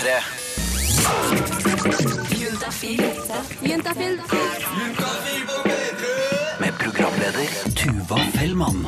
P3. Med programleder Tuva Fellmann.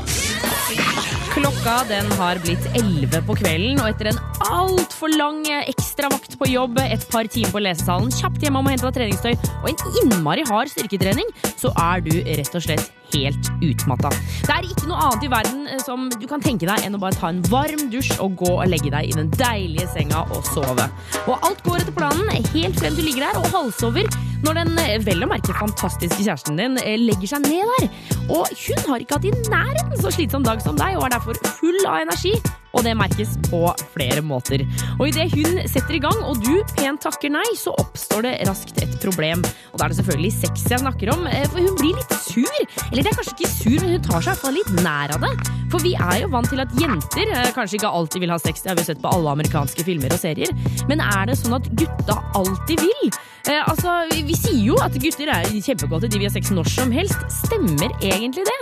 Klokka den har blitt 11 på kvelden, og etter en altfor lang ekstravakt på jobb, et par timer på lesesalen, kjapt hjemme om å hente deg treningstøy og en innmari hard styrketrening, så er du rett og slett helt utmatta. Det er ikke noe annet i verden eh, som du kan tenke deg enn å bare ta en varm dusj og gå og legge deg i den deilige senga og sove. Og alt går etter planen helt frem til du ligger der og halsover når den eh, vel å merke fantastiske kjæresten din eh, legger seg ned der. Og hun har ikke hatt i nærheten så slitsom dag som deg og er derfor full av energi. Og det merkes på flere måter. Og idet hun setter i gang, og du pent takker nei, så oppstår det raskt et problem. Og da er det selvfølgelig sex jeg snakker om, for hun blir litt sur. Eller det er kanskje ikke sur, men hun tar seg i hvert fall litt nær av det. For vi er jo vant til at jenter eh, kanskje ikke alltid vil ha sex, det har vi sett på alle amerikanske filmer og serier. Men er det sånn at gutta alltid vil? Eh, altså, vi, vi sier jo at gutter er kjempekåte, de vil ha sex når som helst. Stemmer egentlig det?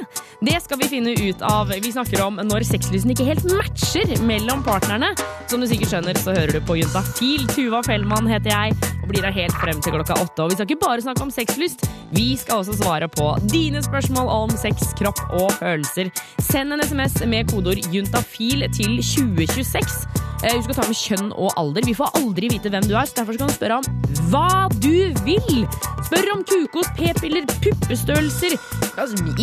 Det skal vi finne ut av. Vi snakker om når sexlysten ikke helt matcher mellom partnerne. Som du sikkert skjønner, så hører du på Juntafil. Tuva Fellmann heter jeg, og blir her helt frem til klokka åtte. Og vi skal ikke bare snakke om sexlyst, vi skal også svare på dine spørsmål om sex, kropp og følelser. Send en SMS med kodeord juntafil til 2026. Eh, Husk å ta med kjønn og alder. Vi får aldri vite hvem du er, så derfor kan du spørre om hva du vil. Spør om kukos, p-piller, puppestørrelser,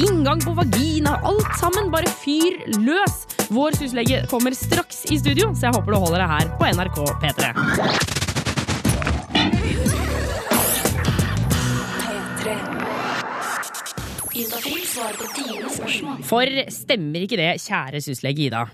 inngang på vagina, alt sammen. Bare fyr løs. Vår syslege kommer straks i studio, så jeg håper du holder deg her på NRK P3. For stemmer ikke det, kjære syslege Ida?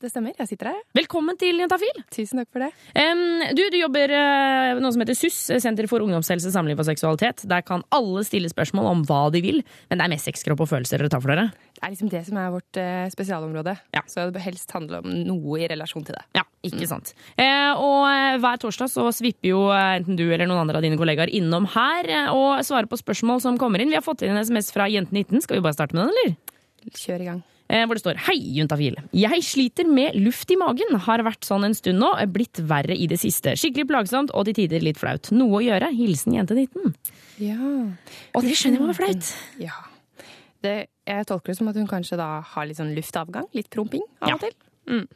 Det stemmer. Jeg sitter her. Velkommen til Jentafil. Tusen takk for det. Um, du, du jobber uh, noe som heter SUS, Senter for ungdomshelse, samliv og seksualitet. Der kan alle stille spørsmål om hva de vil, men det er mest sex, kropp og følelser dere tar for dere. Det er liksom det som er vårt uh, spesialområde. Ja. Så det bør helst handle om noe i relasjon til det. Ja, ikke sant. Uh, og hver torsdag så svipper jo enten du eller noen andre av dine kollegaer innom her og svarer på spørsmål som kommer inn. Vi har fått inn en SMS fra Jente19. Skal vi bare starte med den, eller? Kjør i gang. Eh, hvor det står Hei, juntafil. Jeg sliter med luft i magen. Har vært sånn en stund nå. Blitt verre i det siste. Skikkelig plagsomt og til tider litt flaut. Noe å gjøre. Hilsen jente19. Ja. Og det skjønner jeg var flaut. ja. Det, jeg tolker det som at hun kanskje da har litt sånn luftavgang. Litt promping av Ja. og til. Mm.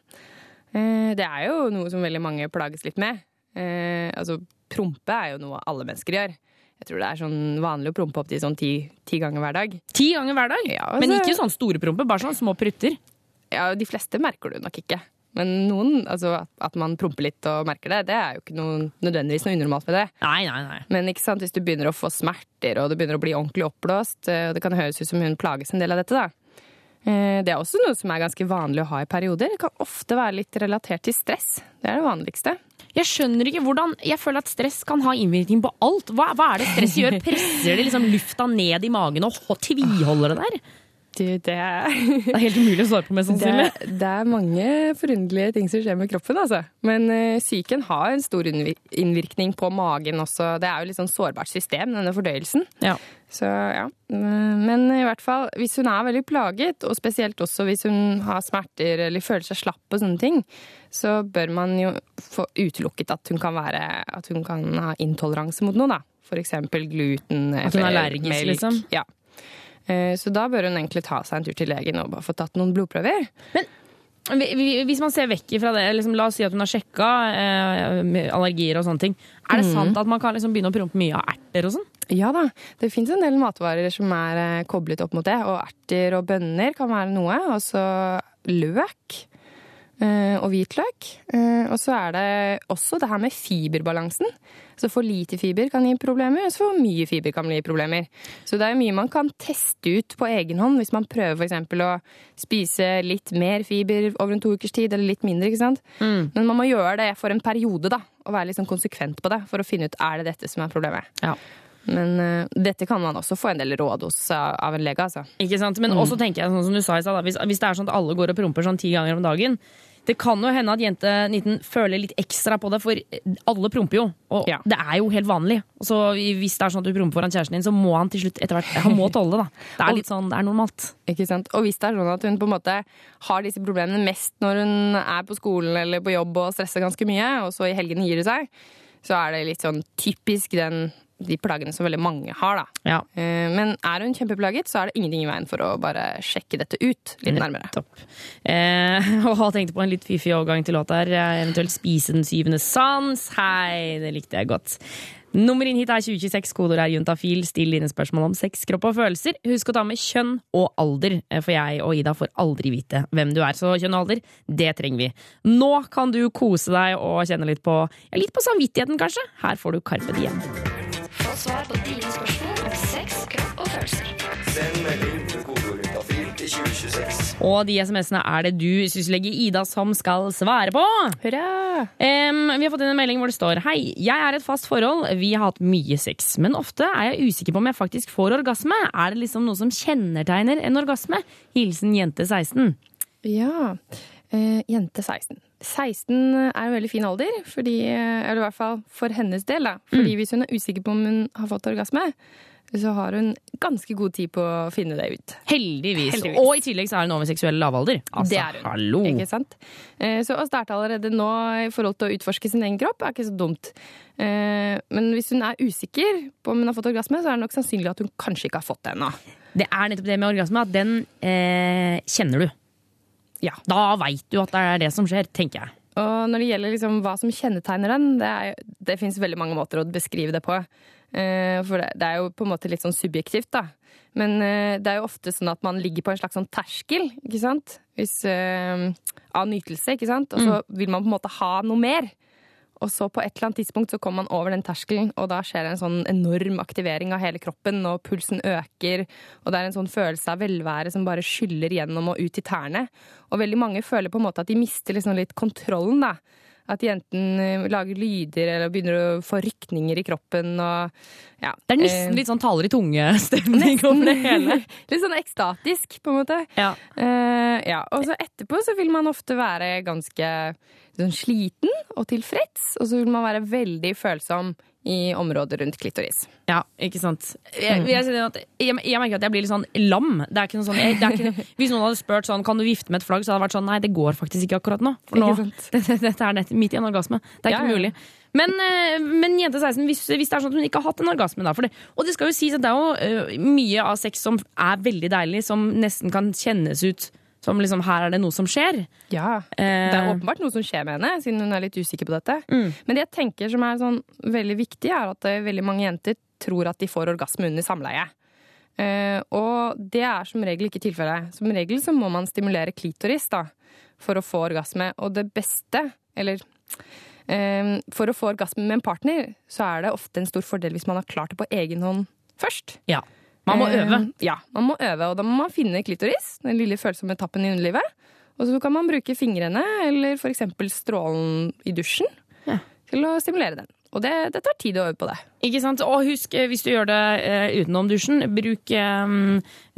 Eh, det er jo noe som veldig mange plages litt med. Eh, altså, prompe er jo noe alle mennesker gjør. Jeg tror det er sånn vanlig å prompe opp til sånn ti, ti ganger hver dag. Ti ganger hver dag. Ja, Men altså- ikke sånn store promper, bare sånne små prutter. Ja, de fleste merker du nok ikke. Men noen, altså at- man promper litt og merker det, det er jo ikke noe, nødvendigvis noe unormalt ved det. Nei, nei, nei. Men ikke sant, hvis du begynner å få smerter, og det begynner å bli ordentlig oppblåst, eh, og det kan høres ut som hun plages en del av dette, da. Eh, Det er også noe som er ganske vanlig å ha i perioder. Det kan ofte være litt relatert til stress. Det er det vanligste. Jeg skjønner ikke hvordan Jeg føler at stress kan ha innvirkning på alt. Hva, hva er det stress gjør? Presser det liksom lufta ned i magen og tviholder det der? Du, det, er, Det er helt umulig å svare på, mest sannsynlig. Det, det er mange forunderlige ting som skjer med kroppen, altså. Men psyken har en stor innvirkning på magen også. Det er jo litt sånn sårbart system, denne fordøyelsen. Ja. Så ja. Men i hvert fall, hvis hun er veldig plaget, og spesielt også hvis hun har smerter eller føler seg slapp og sånne ting, så bør man jo få utelukket at hun kan, være, at hun kan ha intoleranse mot noe, da. For eksempel gluten. At hun er allergisk, melk. liksom? Ja. Eh, Så da bør hun egentlig ta seg en tur til legen og bare få tatt noen blodprøver. Vi- Hvis man ser vekk fra det, liksom, la oss si at hun har sjekka eh, allergier og sånne ting. Er det sant at man kan liksom begynne å prompe mye av erter og sånn? Ja da, det fins en del matvarer som er eh, koblet opp mot det. Og erter og bønner kan være noe. Og så løk. Eh, Og hvitløk. Eh, Og så er det også det her med fiberbalansen. Så for lite fiber kan gi problemer, og så for mye fiber kan gi problemer. Så det er mye man kan teste ut på egen hånd hvis man prøver f.eks. å spise litt mer fiber over en to ukers tid, eller litt mindre. ikke sant? Men man må gjøre det for en periode, da. Og være litt sånn konsekvent på det for å finne ut er det dette som er problemet. Ja. Men uh, dette kan man også få en del råd hos uh, av en lege, altså. Ikke sant? Men også tenker jeg sånn som du sa i stad, hvis, hvis det er sånn at alle går og promper sånn ti ganger om dagen Det kan jo hende at jente 19 føler litt ekstra på det, for alle promper jo. Og Ja. det er jo helt vanlig. Så hvis det er sånn at du promper foran kjæresten din, så må han til slutt etter hvert Han må tåle det, da. Det er litt sånn, det er normalt. Ikke sant? Og hvis det er sånn at hun på en måte har disse problemene mest når hun er på skolen eller på jobb og stresser ganske mye, og så i helgene gir hun seg, så er det litt sånn typisk den, de plagene som veldig mange har, da. Ja. Eh, Men er hun kjempeplaget, så er det ingenting i veien for å bare sjekke dette ut litt nærmere. Topp. Eh, og tenkte på en litt fiffig overgang til låt her. Eventuelt spise den syvende sans. Hei, det likte jeg godt. Nummer inn hit er 2026, kodeord er juntafil. Still dine spørsmål om sex, kropp og følelser. Husk å ta med kjønn og alder, eh, for jeg og Ida får aldri vite hvem du er. Så kjønn og alder, det trenger vi. Nå kan du kose deg og kjenne litt på, ja, litt på samvittigheten, kanskje. Her får du Karpe Diem. Få svar på dine spørsmål Og de SMS-ene er det du, syslege Ida, som skal svare på. Hurra! Um, vi har fått inn en melding hvor det står Hei, jeg er et fast forhold, vi har hatt mye sex, men ofte er jeg usikker på om jeg faktisk får orgasme. Er det liksom noe som kjennetegner en orgasme? Hilsen jente 16. Ja. Uh, jente 16. 16 er en veldig fin alder, fordi, eh, eller i hvert fall for hennes del. Da. Fordi hvis hun er usikker på om hun har fått orgasme, så har hun ganske god tid på å finne det ut. Heldigvis. Heldigvis. Og i tillegg så er hun over seksuell lavalder. Altså, det er hun. hallo. Ikke sant? Eh, Så å starte allerede nå i forhold til å utforske sin egen kropp er ikke så dumt. Eh, Men hvis hun er usikker på om hun har fått orgasme, så er det nok sannsynlig at hun kanskje ikke har fått det ennå. Det er nettopp det med orgasme, at den eh, kjenner du. Ja. Da veit du at det er det som skjer, tenker jeg. Og når det gjelder liksom hva som kjennetegner den, det, er, det fins veldig mange måter å beskrive det på. Eh, For det, er jo på en måte litt sånn subjektivt, da. Men eh, det er jo ofte sånn at man ligger på en slags sånn terskel, ikke sant? Hvis, uh, av nytelse, ikke sant? Og så vil man på en måte ha noe mer. Og så på et eller annet tidspunkt så kommer man over den terskelen, og da skjer det en sånn enorm aktivering av hele kroppen, og pulsen øker, og det er en sånn følelse av velvære som bare skyller gjennom og ut i tærne. Og veldig mange føler på en måte at de mister liksom litt kontrollen, da. At jenten eh, lager lyder eller begynner å få rykninger i kroppen og ja. Det er nesten eh, litt sånn taler i tunge-stemning over det hele. Litt sånn ekstatisk, på en måte. Ja. Uh, ja, og så etterpå så vil man ofte være ganske sånn sliten og tilfreds, og så vil man være veldig følsom i området rundt klitoris. Ja, ikke sant. Jeg, jeg, jeg, jeg merker at jeg blir litt sånn lam. Det er ikke noe sånn, ikke, hvis noen hadde spurt sånn, kan du vifte med et flagg, så hadde det vært sånn nei, det går faktisk ikke akkurat nå. For nå, dette, dette er nett, midt i en orgasme. Det er ikke ja. mulig. Men, eh, men jente 16, hvis, hvis det er sånn at hun ikke har hatt en orgasme, da det, Og det skal jo sies at det er jo eh, mye av sex som er veldig deilig, som nesten kan kjennes ut som liksom her er det noe som skjer. Ja, Eh. Mm. Det er åpenbart noe som skjer med henne, siden hun er litt usikker på dette. Men det jeg tenker som er sånn veldig viktig, er at eh, veldig mange jenter tror at de får orgasme under samleie. Eh, og det er som regel ikke tilfellet. Som regel så må man stimulere klitoris da, for å få orgasme. Og det beste, eller For å få orgasme med en partner, så er det ofte en stor fordel hvis man har klart det på egen hånd først. Ja. Man må øve. Ja, man må øve, og da må man finne klitoris, den lille følsomme tappen i underlivet. Og så kan man bruke fingrene eller f.eks. strålen i dusjen Ja. til å stimulere den. Og det, det tar tid å øve på det. Ikke sant? Og husk, eh, hvis du gjør det uh, utenom dusjen, bruk eh,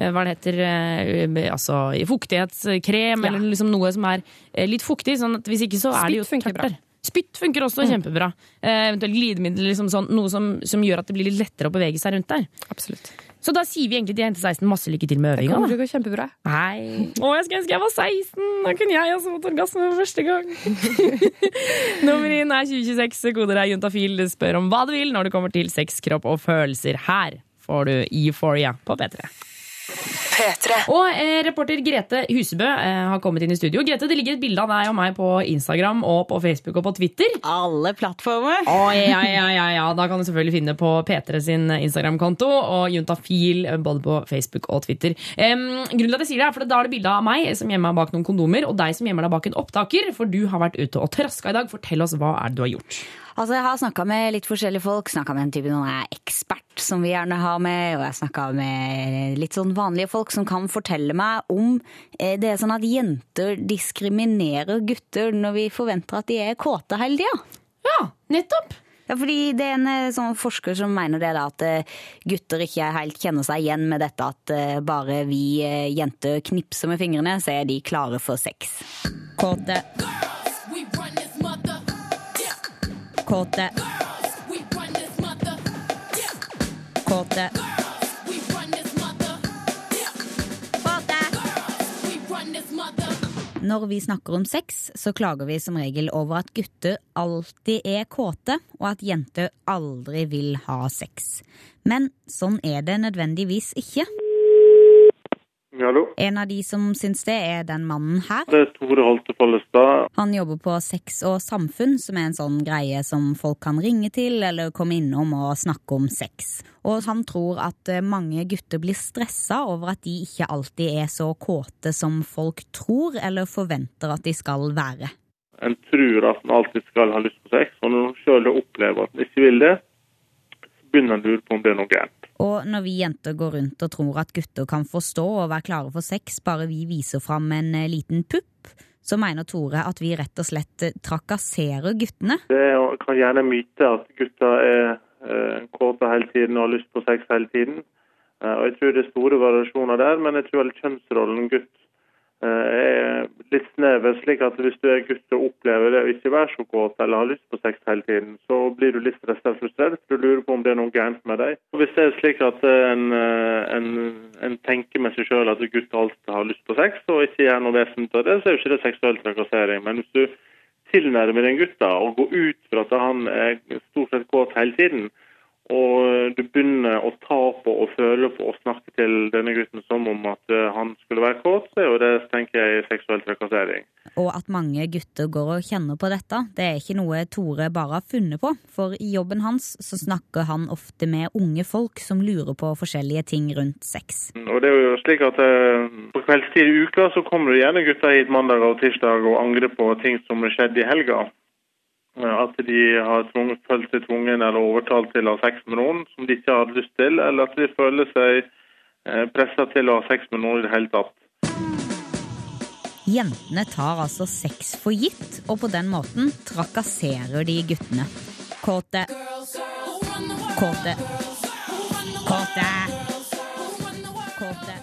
hva det heter, uh, altså fuktighetskrem, Ja. eller liksom noe som er uh, litt fuktig. Sånn at hvis ikke så er det jo Spytt tørt der. Spytt funker også kjempebra. Eh, eventuelt glidemiddel, liksom sånn, noe som, som gjør at det blir litt lettere å bevege seg rundt der. Absolutt. Så da sier vi egentlig til Jente 16 masse lykke til med Det øvinga. kommer da. til å gå kjempebra. Nei. Å, jeg skulle ønske jeg var 16! Da kunne jeg også fått orgasme for første gang. Nummer inn er 2026. Koder er juntafil. Spør om hva du vil når det kommer til sex, kropp og følelser. Her får du Euphoria på P3. Og eh, reporter Grete Husebø eh, har kommet inn i studio. Grete, Det ligger et bilde av deg og meg på Instagram og på Facebook og på Twitter. Alle plattformer. Å, ja, ja, ja, ja. Da kan du selvfølgelig finne på P3 sin Instagram-konto og Juntafil eh, både på Facebook og Twitter. Eh, grunnen til at jeg sier det er for Da er det bilde av meg som gjemmer meg bak noen kondomer, og deg som gjemmer deg bak en opptaker, for du har vært ute og traska i dag. Fortell oss hva er det du har gjort. Altså, Jeg har snakka med litt forskjellige folk. Snakka med en type noen er ekspert, som vi gjerne har med. Og jeg snakka med litt sånn vanlige folk som kan fortelle meg om eh, det er sånn at jenter diskriminerer gutter når vi forventer at de er kåte hele tida. Ja, nettopp! Ja, fordi det er en eh, sånn forsker som mener det da, at eh, gutter ikke helt kjenner seg igjen med dette at bare vi jenter knipser med fingrene, så er de klare for sex. Kåte. Kåte. Kåte. Når vi snakker om sex, så klager vi som regel over at gutter alltid er kåte, og at jenter aldri vil ha sex. Men sånn er det nødvendigvis ikke. Hallo, En av de som syns det, er den mannen her. det er Tore Holte Follestad. Han jobber på Sex og samfunn, som er en sånn greie som folk kan ringe til eller komme innom og snakke om sex. Og han tror at eh, mange gutter blir stressa over at de ikke alltid er så kåte som folk tror eller forventer at de skal være. En tror at en alltid skal ha lyst på sex, og når en sjøl opplever at en ikke vil det, så begynner en å lure på om det er noe gærent. Og når vi jenter går rundt og tror at gutter kan forstå og være klare for sex bare vi viser fram en eh, liten pupp, så mener Tore at vi rett og slett eh, trakasserer guttene. Det kan gjerne myte at gutter er eh, kåte hele tiden og har lyst på sex hele tiden. Og Jeg tror det er store variasjoner der, men jeg tror kjønnsrollen gutt litt snever. slik at hvis du er gutt og opplever det å ikke være så kåt eller har lyst på sex hele tiden, så blir du litt stressa og frustrert, du lurer på om det er noe gærent med deg. Og Hvis det er slik at eh, en, eh, en, en tenker med seg sjøl at gutt alltid har lyst på sex, og ikke gjør noe vesentlig av det, så er jo ikke det seksuell trakassering. Men hvis du tilnærmer en gutt og går ut fra at han er stort sett kåt hele tiden, og du begynner å ta på og føle på og snakke til denne gutten som om at eh, han skulle være kåt, så er jo det tenker jeg, seksuell trakassering. Og at mange gutter går og kjenner på dette, det er ikke noe Tore bare har funnet på. For i jobben hans så snakker han ofte med unge folk som lurer på forskjellige ting rundt sex. Og det er jo slik at eh, På kveldstid i uka så kommer det gjerne gutter hit mandag og tirsdag og angrer på ting som skjedde i helga. Eh, At de har tvunget, følt seg tvungen eller overtalt til å ha sex med noen som de ikke hadde lyst til, eller at de føler seg pressa til å ha sex med noen i det hele tatt. Jentene tar altså sex for gitt, og på den måten trakasserer de guttene. Kåte. Kåte. Kåte. Kåte.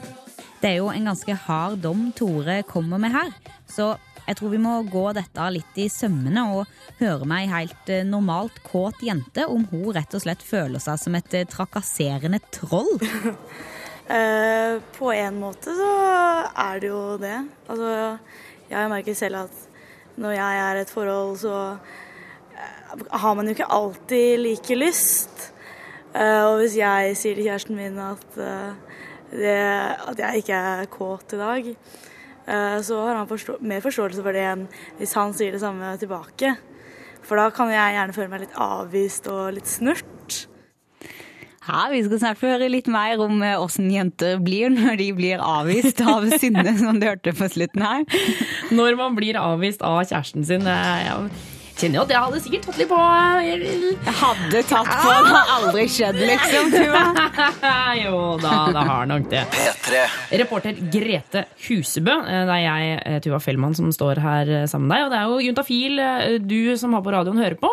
Det er jo en ganske hard dom Tore kommer med her, så jeg tror vi må gå dette litt i sømmene og høre med ei helt eh, normalt kåt jente om hun rett og slett føler seg som et eh, trakasserende troll. Eh, på en måte så er det jo det. Altså, jeg merker selv at når jeg er i et forhold, så har man jo ikke alltid like lyst. Og hvis jeg sier til kjæresten min at, det, at jeg ikke er kåt i dag, så har han forstå mer forståelse for det enn hvis han sier det samme tilbake. For da kan jeg gjerne føle meg litt avvist og litt snurt. Ja, Vi skal snart få høre litt mer om eh, åssen jenter blir når de blir avvist av Synne, som du hørte på slutten her. Når man blir avvist av kjæresten sin. Ja. Kjenner jo at jeg hadde sikkert tatt litt på eh, Jeg hadde tatt på, det har aldri skjedd, liksom. Tuva. Jo da, det har nok det. P3. Reporter Grete Husebø. eh, Det er jeg, eh, Tuva Fellmann, som står her sammen med deg. Og det er jo Juntafil, du som har på radioen, hører på.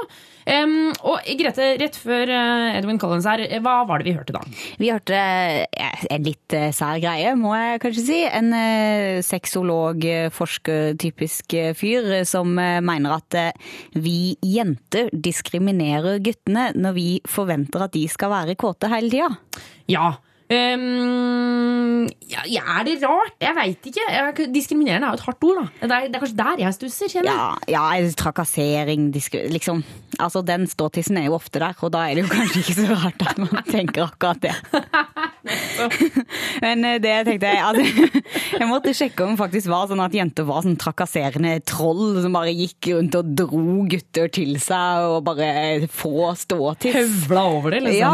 Em, og Grete, rett før eh, Edwin Collins her, eh, hva var det vi hørte da? Vi hørte eh, en litt sær greie, må jeg kanskje si. En sexolog, forsker, typisk eh, fyr, som mener at vi jenter diskriminerer guttene når vi forventer at de skal være kåte hele tida. Ja. Em, ja, ja, er det rart? Jeg veit ikke. Diskriminerende er jo et hardt ord, da. Det er, det er kanskje der jeg stusser, kjenner. Ja, ja, trakassering, liksom. Altså, den ståtissen er jo ofte der, og da er det jo kanskje ikke så rart at man tenker akkurat det. Men det det jeg tenkte altså, Jeg måtte sjekke om det faktisk var sånn at jenter var sånn trakasserende troll som bare gikk rundt og dro gutter til seg og bare få ståtiss. Høvla over det, liksom. Ja,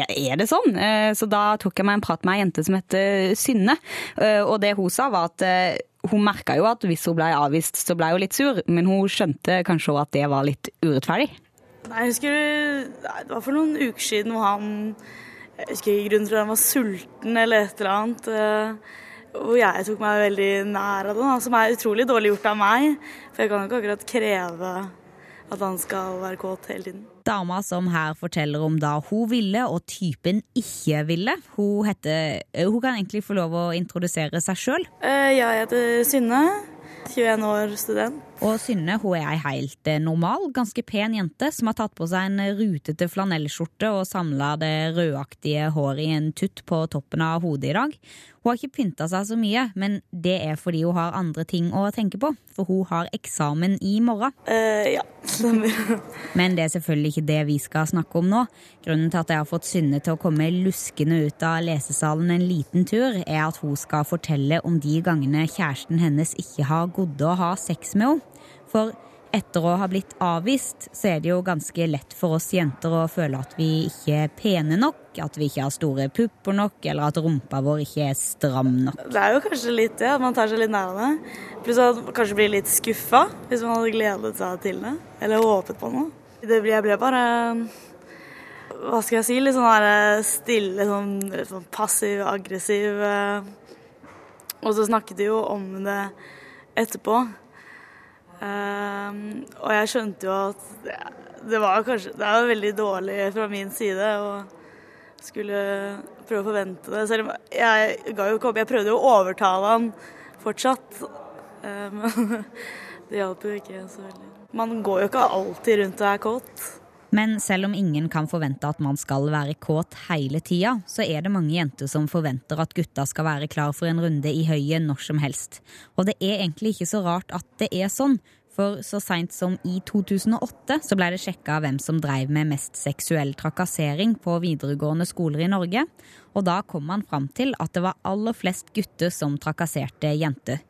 er, er det sånn? Eh, Så da tok jeg meg en prat med ei jente som heter Synne. Eh, Og det hun sa var at eh, hun merka jo at hvis hun ble avvist, så ble hun litt sur, men hun skjønte kanskje òg at det var litt urettferdig. Nei, jeg husker Det var for noen uker siden hvor han Jeg husker ikke grunnen til at han var sulten eller et eller annet. eh, Hvor jeg tok meg veldig nær av det, som er utrolig dårlig gjort av meg. For jeg kan jo ikke akkurat kreve at han skal være kåt hele tiden. Dama som her forteller om da hun ville og typen ikke ville. Hun, heter, eh, hun kan egentlig få lov å introdusere seg sjøl. ja, Jeg heter Synne. 21 år, student. Og Synne hun er ei helt eh, normal, ganske pen jente som har tatt på seg en rutete flanellskjorte og samla det rødaktige håret i en tutt på toppen av hodet i dag. Hun har ikke pynta seg så mye, men det er fordi hun har andre ting å tenke på. For hun har eksamen i morgen. Uh, ja, stemmer. Men det er selvfølgelig ikke det vi skal snakke om nå. Grunnen til at jeg har fått Synne til å komme luskende ut av lesesalen en liten tur, er at hun skal fortelle om de gangene kjæresten hennes ikke har godd å ha sex med henne. For etter å ha blitt avvist, så er det jo ganske lett for oss jenter å føle at vi ikke er pene nok, at vi ikke har store pupper nok, eller at rumpa vår ikke er stram nok. Det er jo kanskje litt det, at man tar seg litt nær av det. Pluss at man kanskje blir litt skuffa hvis man hadde gledet seg til det. Eller håpet på noe. Det ble, jeg ble bare Hva skal jeg si? Litt sånn der stille, sånn, sånn passiv-aggressiv. Og så snakket de jo om det etterpå. Um, og jeg skjønte jo at det, var kanskje Det er veldig dårlig fra min side å skulle prøve å forvente det. Selv om jeg ga jo ikke opp. Jeg prøvde jo å overtale han fortsatt. Men Men det hjalp jo ikke så veldig. Man går jo ikke alltid rundt og er kåt. Men selv om ingen kan forvente at man skal være kåt hele tida, så er det mange jenter som forventer at gutta skal være klar for en runde i høyet når som helst. Og det er egentlig ikke så rart at det er sånn, for så seint som i 2008 så ble det sjekka hvem som dreiv med mest seksuell trakassering på videregående skoler i Norge, og da kom man fram til at det var aller flest gutter som trakasserte jenter.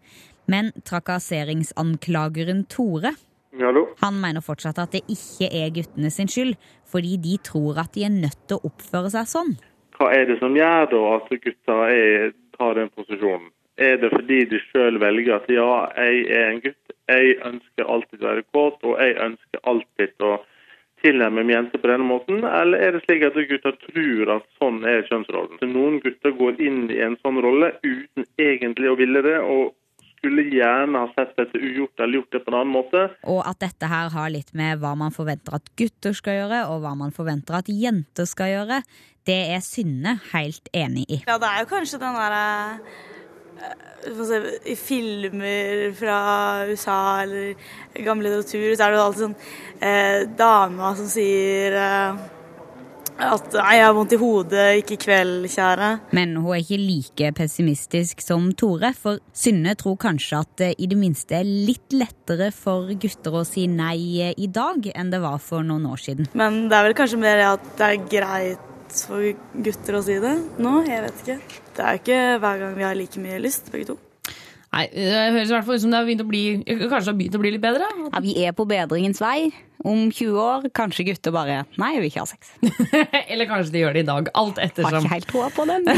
Men trakasseringsanklageren Tore Hallo? han mener fortsatt at det ikke er guttene sin skyld, fordi de tror at de er nødt til å oppføre seg sånn. Hva er det som gjør da at gutta er, tar den posisjonen? Er det fordi de sjøl velger at ja, jeg er en gutt, jeg ønsker alltid å være kåt, og jeg ønsker alltid å tilnærme jenter på denne måten, eller er det slik at gutta tror at sånn er kjønnsrollen? Noen gutter går inn i en sånn rolle uten egentlig å ville det, og skulle gjerne ha sett dette ugjort eller gjort det på en annen måte. Og at dette her har litt med hva man forventer at gutter skal gjøre, og hva man forventer at jenter skal gjøre, det er Synne helt enig i. Ja, det er jo kanskje den derre eh, se, I filmer fra USA eller gammel litteratur, så er det jo alltid sånn eh, dama som sier eh, at 'nei, jeg har vondt i hodet, ikke i kveld, kjære'. Men hun er ikke like pessimistisk som Tore, for Synne tror kanskje at det i det minste er litt lettere for gutter å si nei i dag enn det var for noen år siden. Men det er vel kanskje mer at det er greit for gutter å si det nå. Jeg vet ikke. Det er jo ikke hver gang vi har like mye lyst, begge to. Nei, Det høres i hvert fall ut som det har begynt å bli Kanskje det har begynt å bli litt bedre? Ja, vi er på bedringens vei. Om 20 år kanskje gutter bare Nei, jeg vil ikke ha sex. Eller kanskje de gjør det i dag. Alt ettersom. Har ikke helt troa på den.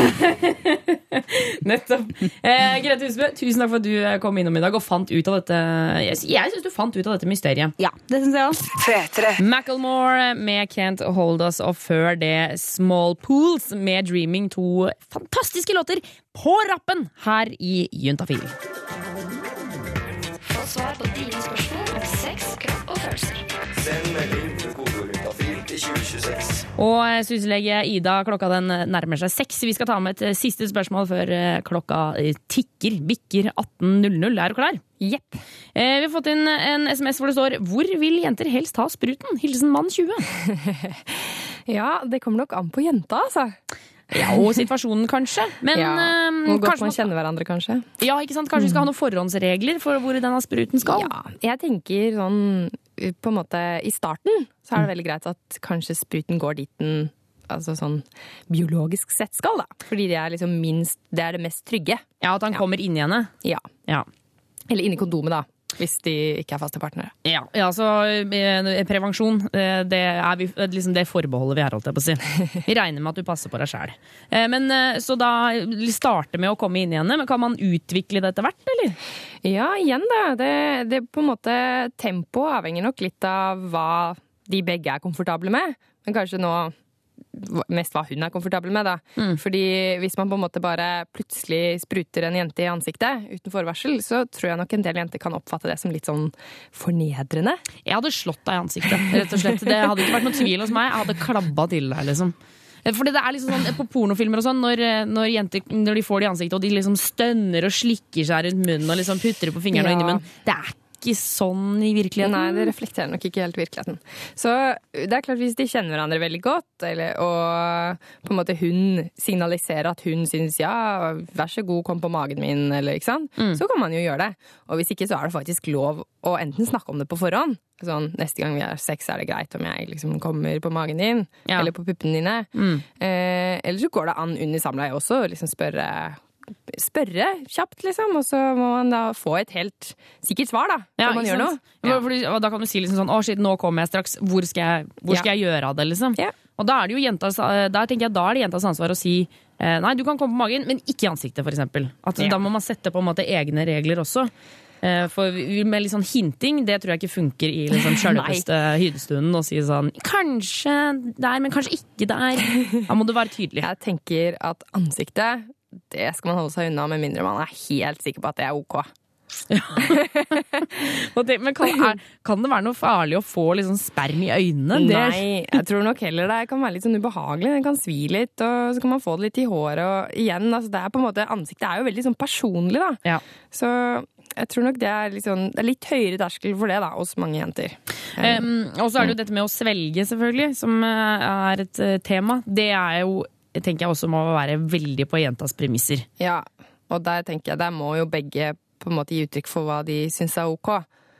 Nettopp. Eh, Grete Husbø, tusen takk for at du kom innom i dag og fant ut av dette Jeg, jeg syns du fant ut av dette mysteriet. Ja, det syns jeg òg. Macklemore med Can't Hold Us, og før det Small Pools med Dreaming. To fantastiske låter på rappen her i Juntafil. Få svar på dine spørsmål følelser. Send melding til koderytafil til 2026. Og eh, syslege Ida, klokka den nærmer seg seks. Vi skal ta med et eh, siste spørsmål før eh, klokka tikker. Bikker 18.00. Er du klar? Jepp. Eh, vi har fått inn en SMS hvor det står 'Hvor vil jenter helst ha spruten?' Hilsen mann 20. Ja, det kommer nok an på jenta, altså. Ja, og situasjonen, kanskje. Men ja. Hvor godt man man kjenner hverandre, kanskje. ja, ikke sant? kanskje vi skal ha noen forhåndsregler for hvor denne spruten skal? Ja, jeg tenker sånn på en måte i starten så er det veldig greit at kanskje spruten går dit den altså sånn biologisk sett skal, da. Fordi det er liksom minst Det er det mest trygge. Ja, At han kommer inn i henne? Ja. Ja. Eller inni kondomet, da. Hvis de ikke er faste partnere. Ja, ja så eh, prevensjon, eh, det, er vi, eh, liksom det forbeholdet vi har, holdt jeg på å si. Vi regner med at du passer på deg sjæl. Men så da starte med å komme inn igjen, men kan man utvikle det etter hvert, eller? Ja, igjen, da. Det, det på en måte Tempoet avhenger nok litt av hva de begge er komfortable med. Men kanskje nå mest hva hun er komfortabel med, da. Mm. Fordi hvis man på en måte bare plutselig spruter en jente i ansiktet uten forvarsel, så tror jeg nok en del jenter kan oppfatte det som litt sånn fornedrende. Jeg hadde slått deg i ansiktet, rett og slett. Det hadde ikke vært noen tvil hos meg. Jeg hadde klabba til deg, liksom. Fordi det er liksom sånn På pornofilmer og sånn, når, når jenter når de får det i ansiktet, og de liksom stønner og slikker seg rundt munnen og liksom putter det på fingrene og Ja. inni munnen Det er ikke sånn i virkeligheten. Nei, det reflekterer nok ikke helt virkeligheten. Så det er klart hvis de kjenner hverandre veldig godt, eller, og på en måte hun signaliserer at hun syns ja, vær så god, kom på magen min, eller ikke sant, så kan man jo gjøre det. Og hvis ikke så er det faktisk lov å enten snakke om det på forhånd. Sånn, neste gang vi har sex, er det greit om jeg liksom kommer på magen din, Ja. eller på puppene dine. Eh, eller så går det an under samleie også, å liksom spørre Spørre kjapt, liksom, og så må man da få et helt sikkert svar, da. Ja, man gjør noe. Ja. og da kan du si liksom sånn Å, shit, nå kommer jeg straks. Hvor skal jeg, hvor skal jeg gjøre av det, liksom? Og da er det jo jentas, eh, der tenker jeg, da er det jentas ansvar å si eh, Nei, du kan komme på magen, men ikke i ansiktet, eksempel. Ja. Da må man sette på en måte egne regler også. Eh, For med litt sånn hinting, det tror jeg ikke funker i liksom sjølveste hydestunden. Å si sånn Kanskje der, men kanskje ikke der. Da må du være tydelig. Jeg tenker at ansiktet, det skal man holde seg unna med mindre man er helt sikker på at det er ok. Ja. men kan, er, kan det være noe farlig å få liksom sperm i øynene? Nei, jeg tror nok heller det kan være litt sånn ubehagelig. Det kan svi litt, og så kan man få det litt i håret. Og igjen, altså det er på en måte, ansiktet er jo veldig sånn personlig, da. Ja. Så jeg tror nok det er litt, sånn, det er litt høyere terskel for det da, hos mange jenter. Um, og så er det jo dette med å svelge, selvfølgelig, som eh, er et eh, tema. Det er jo, tenker jeg også må være veldig på jentas premisser. Ja, og der tenker jeg, der må jo begge på en måte gi uttrykk for hva de syns er ok.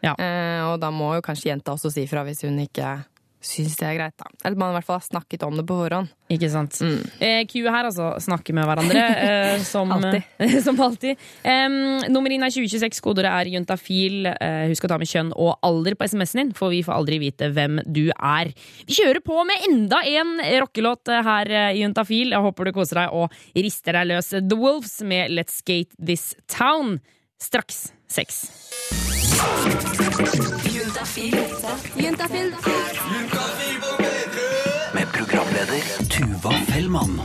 Ja. Eh, og da må jo kanskje jenta også si fra hvis hun ikke syns det er greit, da. Eller man i hvert fall har snakket om det på forhånd. Ikke sant? Eh, Q her, altså. Snakke med hverandre. Eh, som Alltid. som alltid. Um, nummer inn er 2026. Kodeordet er juntafil. Eh, husk å ta med kjønn og alder på SMS-en din, for vi får aldri vite hvem du er. Vi kjører på med enda en rockelåt eh, her eh, i Juntafil. Jeg håper du koser deg og rister deg løs. The Wolves med Let's Skate This Town. Straks sex. Med programleder Tuva Fellmann.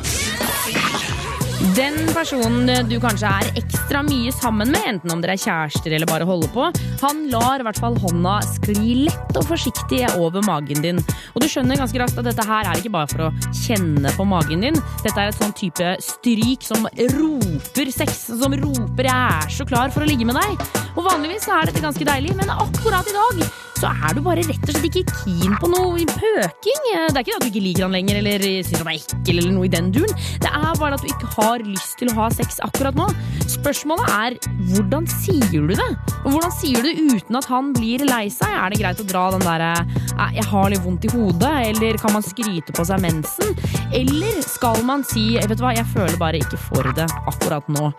Den personen du kanskje er ekstra mye sammen med, enten om dere er kjærester eller bare holder på, han lar i hvert fall hånda skli lett og forsiktig over magen din. Og du skjønner ganske raskt at dette her er ikke bare for å kjenne på magen din. Dette er et sånn type stryk som roper sex, som roper 'jeg er så klar for å ligge med deg'. Og vanligvis er dette ganske deilig, men akkurat i dag så er du bare rett og slett ikke keen på noe pøking. Det er ikke det at du ikke liker han lenger eller syns han er ekkel eller noe i den duren. Det er bare at du ikke har lyst til å ha sex akkurat nå. Spørsmålet er hvordan sier du det? Og hvordan sier du det uten at han blir lei seg? Er det greit å dra den derre «Eh, 'jeg har litt vondt i hodet', eller kan man skryte på seg mensen? Eller skal man si 'vet hva, jeg føler bare ikke for det akkurat nå'?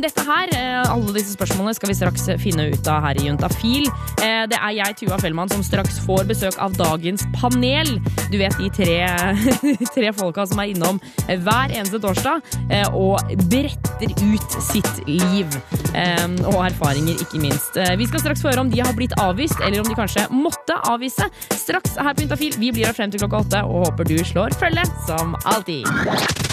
Dette her, eh, alle disse spørsmålene skal vi straks finne ut av her i Juntafil. Eh, Det er jeg, Tuva Fellmann, som straks får besøk av dagens panel. Du vet de tre, tre folka som er innom hver eneste torsdag og beretter ut sitt liv. Og erfaringer, ikke minst. Eh, Vi skal straks høre om de har blitt avvist, eller om de kanskje måtte avvise. Straks her på Intafil. Vi blir her frem til klokka åtte og håper du slår følge, som alltid.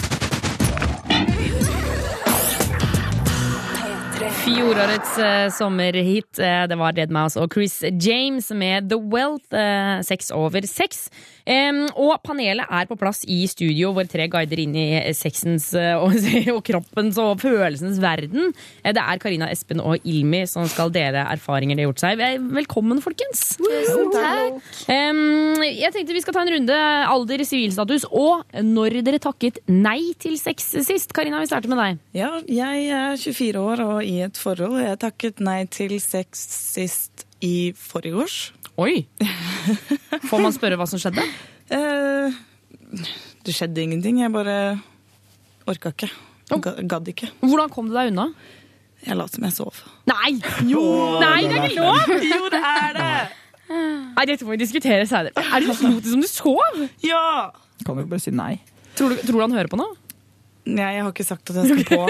Fjorårets eh, sommerhit eh, det var Dead Mouse og Chris James med The Wealth, eh, seks over seks. Og panelet er på plass i studio, våre tre guider inn i sexens eh, og, og kroppens og følelsens verden. Eh, det er Karina, Espen og Ilmi som skal dele erfaringer de har gjort seg. Eh, Velkommen, folkens! Tusen takk. Jeg tenkte vi skal ta en runde alder, sivilstatus og når dere takket nei til sex sist. Karina, vi starter med deg. Ja, jeg er 24 år og i et forhold. Jeg takket nei til sex sist i forrige års. Oi! Får man spørre hva som skjedde? Eh, det skjedde ingenting. Jeg bare orka ikke. Ga- Gadd ikke. Hvordan kom du deg unna? Jeg lot som jeg sov. Nei! Jo! Nei, det er ikke lov! Jo, det er det! Nei, Dette må vi diskutere senere. Er det lot det som du sov? Ja! Kan du ikke bare si nei? Tror du, tror du han hører på nå? Nei, jeg har ikke sagt at jeg skal på.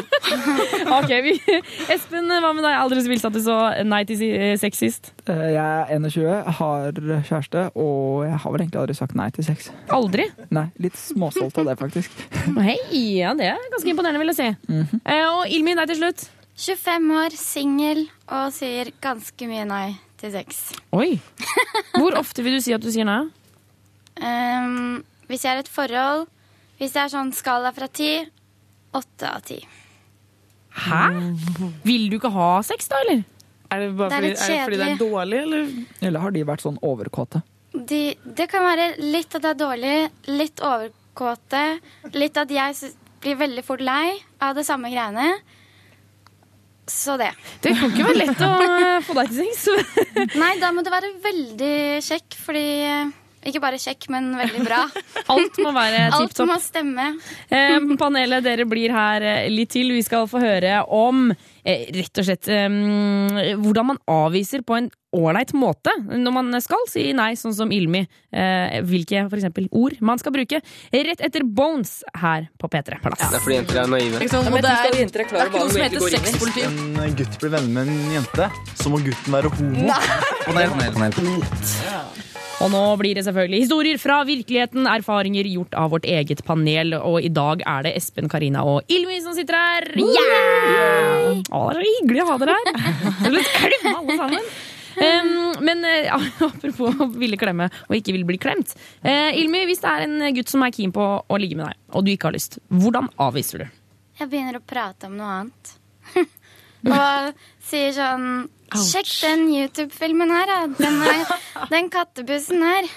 Ok, vi, Espen, hva med deg? Aldri sivilstatus og nei til sex sist? Eh, Jeg er 21, har kjæreste, og jeg har vel egentlig aldri sagt nei til sex. Aldri? Nei, litt småstolt av det, faktisk. Hei, ja, det er ganske imponerende, vil jeg si. Eh, og Ilmi, deg til slutt. 25 år, singel og sier ganske mye nei til sex. Oi. Hvor ofte vil du si at du sier nei? Um, hvis jeg er i et forhold, Hvis det er sånn skala fra ti, åtte av ti. Hæ? Vil du ikke ha sex, da, eller? Er det, bare Det er fordi, litt er det fordi det er kjedelig. dårlig, eller? Eller har de vært sånn overkåte? De, det kan være litt at det er dårlig, litt overkåte, litt at jeg sy- blir veldig fort lei av det samme greiene. Så det. Det kan ikke være lett å eh, få deg til sex. Nei, da må du være veldig kjekk, fordi Ikke bare kjekk, men veldig bra. Alt må være tipp Alt må stemme. Eh, panelet, dere blir her eh, litt til. Vi skal få høre om eh, rett og slett eh, hvordan man avviser på en ålreit måte når man skal si nei, sånn som Ilmi. Eh, hvilke for eksempel ord man skal bruke. Rett etter Bones her på P3 Plass. Det er fordi jenter er naive. Liksom, det er, det er ikke noe som heter sexpoliti. En gutt blir venner med en jente, så må gutten være homo. Panel, panel, panel. Og nå blir det selvfølgelig historier fra virkeligheten, erfaringer gjort av vårt eget panel. Og i dag er det Espen, Karina og Ilmi som sitter her. Yeah! Å, det er så hyggelig å ha dere her. Vil klemme alle sammen. Um, men eh, ja, apropos å ville klemme og ikke ville bli klemt. Uh, Ilmi, hvis det er en gutt som er keen på å ligge med deg, og du ikke har lyst, hvordan avviser du? Jeg begynner å prate om noe annet. Og sier sånn Sjekk den YouTube-filmen her, da. Den, er- den kattebussen her.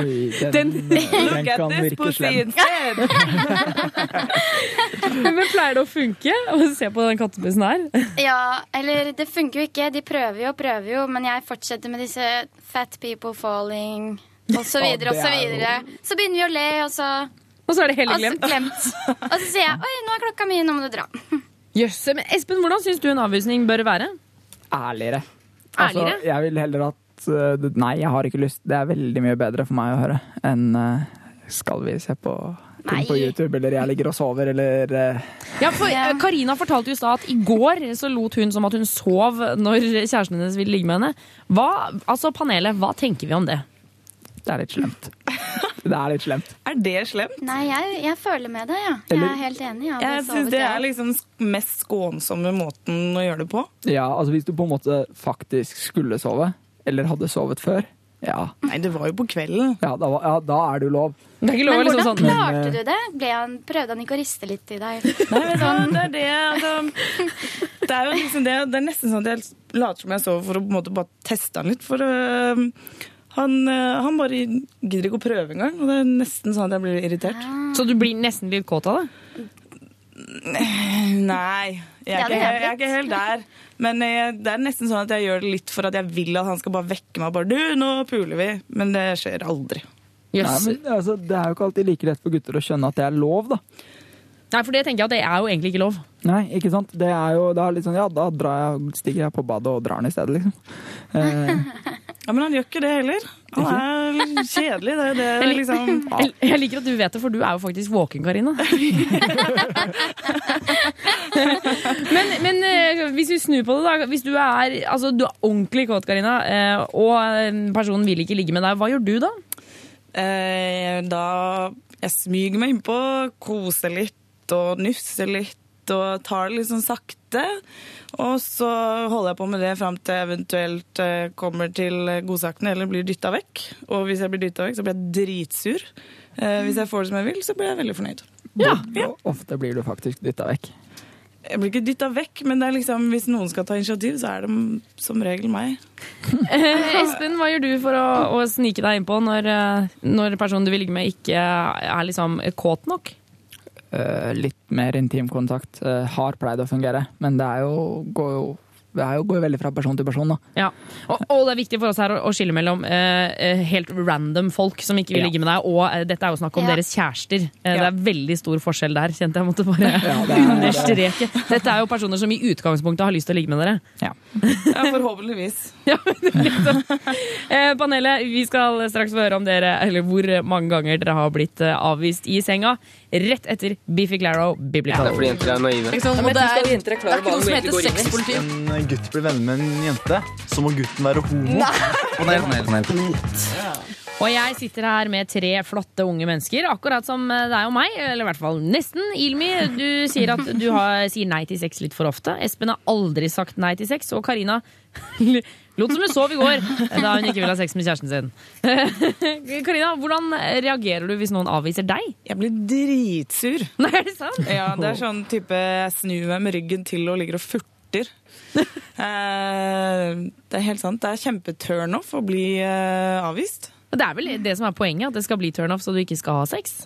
Oi, den, den, kan virke slem. Men pleier det å funke å se på den kattebussen her? Ja, eller det funker jo ikke. De prøver jo og prøver jo, men jeg fortsetter med disse fat people falling og så videre og så er videre. Så begynner vi å le, og så Og så er det hele glemt. glemt. Og så sier jeg oi, nå er klokka mi, nå må du dra. Jøsse, men Espen, hvordan syns du en avvisning bør være? Ærligere. Altså, jeg vil heller at uh, Nei, jeg har ikke lyst. Det er veldig mye bedre for meg å høre enn uh, skal vi se på ting på YouTube, eller jeg ligger og sover, eller uh, Ja, for eh, Karina fortalte jo i stad at i går så lot hun som at hun sov når kjæresten hennes ville ligge med henne. Hva, altså Panelet, hva tenker vi om det? Det er litt slemt. Det er litt slemt. Er det slemt? Nei, jeg, jeg føler med deg, ja. Jeg Eller- er helt enig. Jeg, Jeg syns det er liksom mest skånsomme måten å gjøre det på. Ja, altså hvis du på en måte faktisk skulle sove, eller hadde sovet før, ja. Nei, det var jo på kvelden. Ja, da, var- ja, da er det jo lov. Det er ikke Men hvordan sånn- klarte Men, du det? Ble han, prøvde han ikke å riste litt i deg? Nei, men det er det, altså, det er jo liksom det, det er nesten sånn at jeg later som jeg sover for å på en måte bare teste han litt. For øh, han, øh, han bare gidder ikke å prøve engang. Og det er nesten sånn at jeg blir irritert. Så du blir nesten litt kåt av det? Nei, jeg er, ikke, jeg er ikke helt der. Men jeg, det er nesten sånn at jeg gjør det litt for at jeg vil at han skal bare vekke meg. Bare, du, nå puler vi. Men det skjer aldri. Nei, men, altså, det er jo ikke alltid like lett for gutter å skjønne at det er lov, da. Nei, for det tenker jeg at det er jo egentlig ikke lov. Nei, ikke sant? Det er jo det er litt sånn, ja, da drar jeg, stiger jeg på badet og drar den i stedet, liksom. Eh, Ja, Men han gjør ikke det heller. Han er kjedelig. Det, det, lik- liksom, ja. jeg liker at du vet det, for du er jo faktisk våken, Karina. men men eh, hvis vi snur på det, da. Hvis du er, altså, du er ordentlig kåt, Karina, eh, og eh, personen vil ikke ligge med deg, hva gjør du da? Eh, da jeg smyger meg innpå, koser litt og nufser litt og tar det litt sånn sakte. Og så holder jeg på med det fram til jeg eventuelt eh, kommer til godsakene eller blir dytta vekk. Og hvis jeg blir dytta vekk, så blir jeg dritsur. Eh, hvis jeg får det som jeg vil, så blir jeg veldig fornøyd. og Ofte blir du faktisk dytta vekk. Jeg blir ikke dytta vekk, men det er liksom, hvis noen skal ta initiativ, så er det som regel meg. Eh, Espen, hva gjør du for å, å snike deg innpå når, når personen du vil ligge med, ikke er liksom kåt nok? Eh, litt mer intimkontakt uh, har pleid å fungere, men det er jo, går jo det er jo, går jo veldig fra person til person, da. Ja, og, og det er viktig for oss her å, å skille mellom eh, eh, helt random folk som ikke vil Ja. ligge med deg, og eh, dette er jo snakk om Ja. deres kjærester. Eh, Det er veldig stor forskjell der, kjente jeg måtte bare Ja, det er- understreke. Dette er jo personer som i utgangspunktet har lyst til å ligge med dere. Ja. Ja, forhåpentligvis. Ja, eh, panelet, vi skal straks få høre om dere, eller hvor mange ganger dere har blitt eh, avvist i senga. Rett etter Beefy Claro Biblical. Det er fordi jenter er naive. Liksom, det er, det er ikke noe som heter sexpoliti. En gutt blir venner med en jente, så må gutten være homo. Og jeg sitter her med tre flotte unge mennesker, akkurat som eh, deg og meg. Eller i hvert fall nesten. Ilmi, du sier at du har, sier nei til sex litt for ofte. Espen har aldri sagt nei til sex. Og Karina Lot som hun sov i går da hun ikke ville ha sex med kjæresten sin. Karina, hvordan reagerer du hvis noen avviser deg? Jeg blir dritsur. Nei, er det sant? Ja, det er sånn type jeg snur meg med ryggen til og ligger og furter. Eh, det er helt sant. Det er kjempeturnoff å bli eh, avvist. Det er vel det som er poenget, at det skal bli turnoff så du ikke skal ha sex?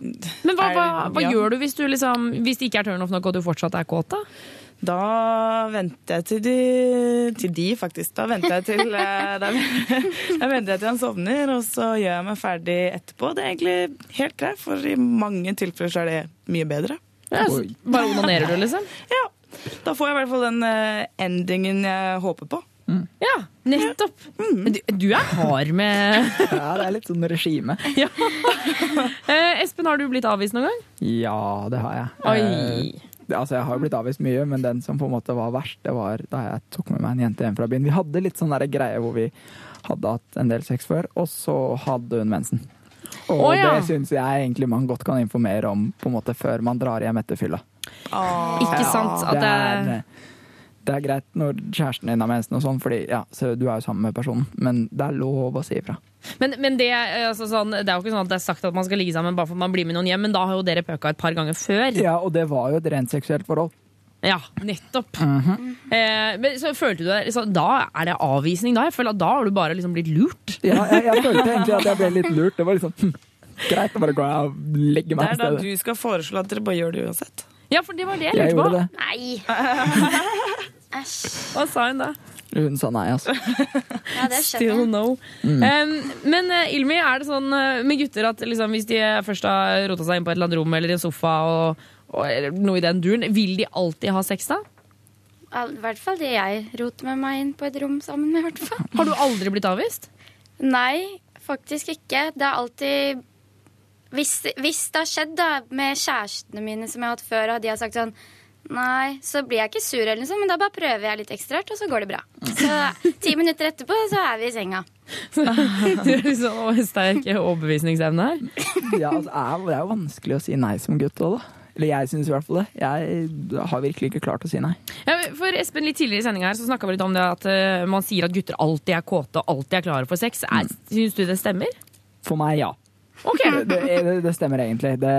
Men hva, hva, hva Ja. gjør du hvis, du liksom, hvis det ikke er turnoff nok og du fortsatt er kåt? da? Da venter jeg til de, til de faktisk. Da venter jeg til eh, da, da venter jeg til han sovner, og så gjør jeg meg ferdig etterpå. Det er egentlig helt greit, for i mange tilfeller så er det mye bedre. Ja, bare onanerer du, liksom? Ja. Da får jeg i hvert fall den eh, endingen jeg håper på. Ja, nettopp. Mm. Du, du er hard med Ja, det er litt sånn regime. ja. eh, Espen, har du blitt avvist noen gang? Ja, det har jeg. Oi. Eh, altså, jeg har jo blitt avvist mye, men den som på en måte var verst, det var da jeg tok med meg en jente hjem fra byen. Vi hadde litt sånn greie hvor vi hadde hatt en del sex før, og så hadde hun mensen. Og oh, ja. det syns jeg egentlig man godt kan informere om på en måte før man drar hjem etter fylla. Ikke sant? At det, det er, det er greit når kjæresten din har mensen og sånn, fordi ja, så du er jo sammen med personen, men det er lov å si ifra. Men, men det, er altså, sånn, det er jo ikke sånn at det er sagt at man skal ligge sammen bare for at man blir med noen hjem, men da har jo dere pøka et par ganger før. Ja, og det var jo et rent seksuelt forhold. Ja, nettopp. Mhm. eh, men så følte du deg så Da er det avvisning, da? Jeg føler at da har du bare liksom blitt lurt. Ja, jeg, jeg følte egentlig at jeg ble litt lurt. Det var liksom hm, greit å bare gå og legge Det er da du skal foreslå at dere bare gjør det uansett. Ja, for det var det jeg Jeg lurte på. det. Nei. Æsj. Hva sa hun da? Hun sa nei, altså. Ja, det Still no. Mm. Um, men eh, Ilmi, er det sånn eh, med gutter at liksom, hvis de først har rota seg inn på et eller annet rom eller i en sofa, og, og, eller noe i den duren, vil de alltid ha sex da? Al- I hvert fall det jeg roter med meg inn på et rom sammen med. hvert fall. Har du aldri blitt avvist? Nei, faktisk ikke. Det er alltid hvis, hvis det har skjedd da, med kjærestene mine som jeg har hatt før, og de har sagt sånn Nei, så blir jeg ikke sur, eller noe sånt, men da bare prøver jeg litt ekstra hardt, og så går det bra. Så ti minutter etterpå så er vi i senga. Du er liksom sterk overbevisningsevne her. Ja, altså, det er- det er jo vanskelig å si nei som gutt òg, da. Eller jeg syns i hvert fall det. Jeg har virkelig ikke klart å si nei. Ja, for Espen, Litt tidligere i sendinga her så snakka vi litt om det at eh, man sier at gutter alltid er kåte og alltid er klare for sex. Mm. Syns du det stemmer? For meg, ja. Ok. Det, det, det stemmer egentlig. Det,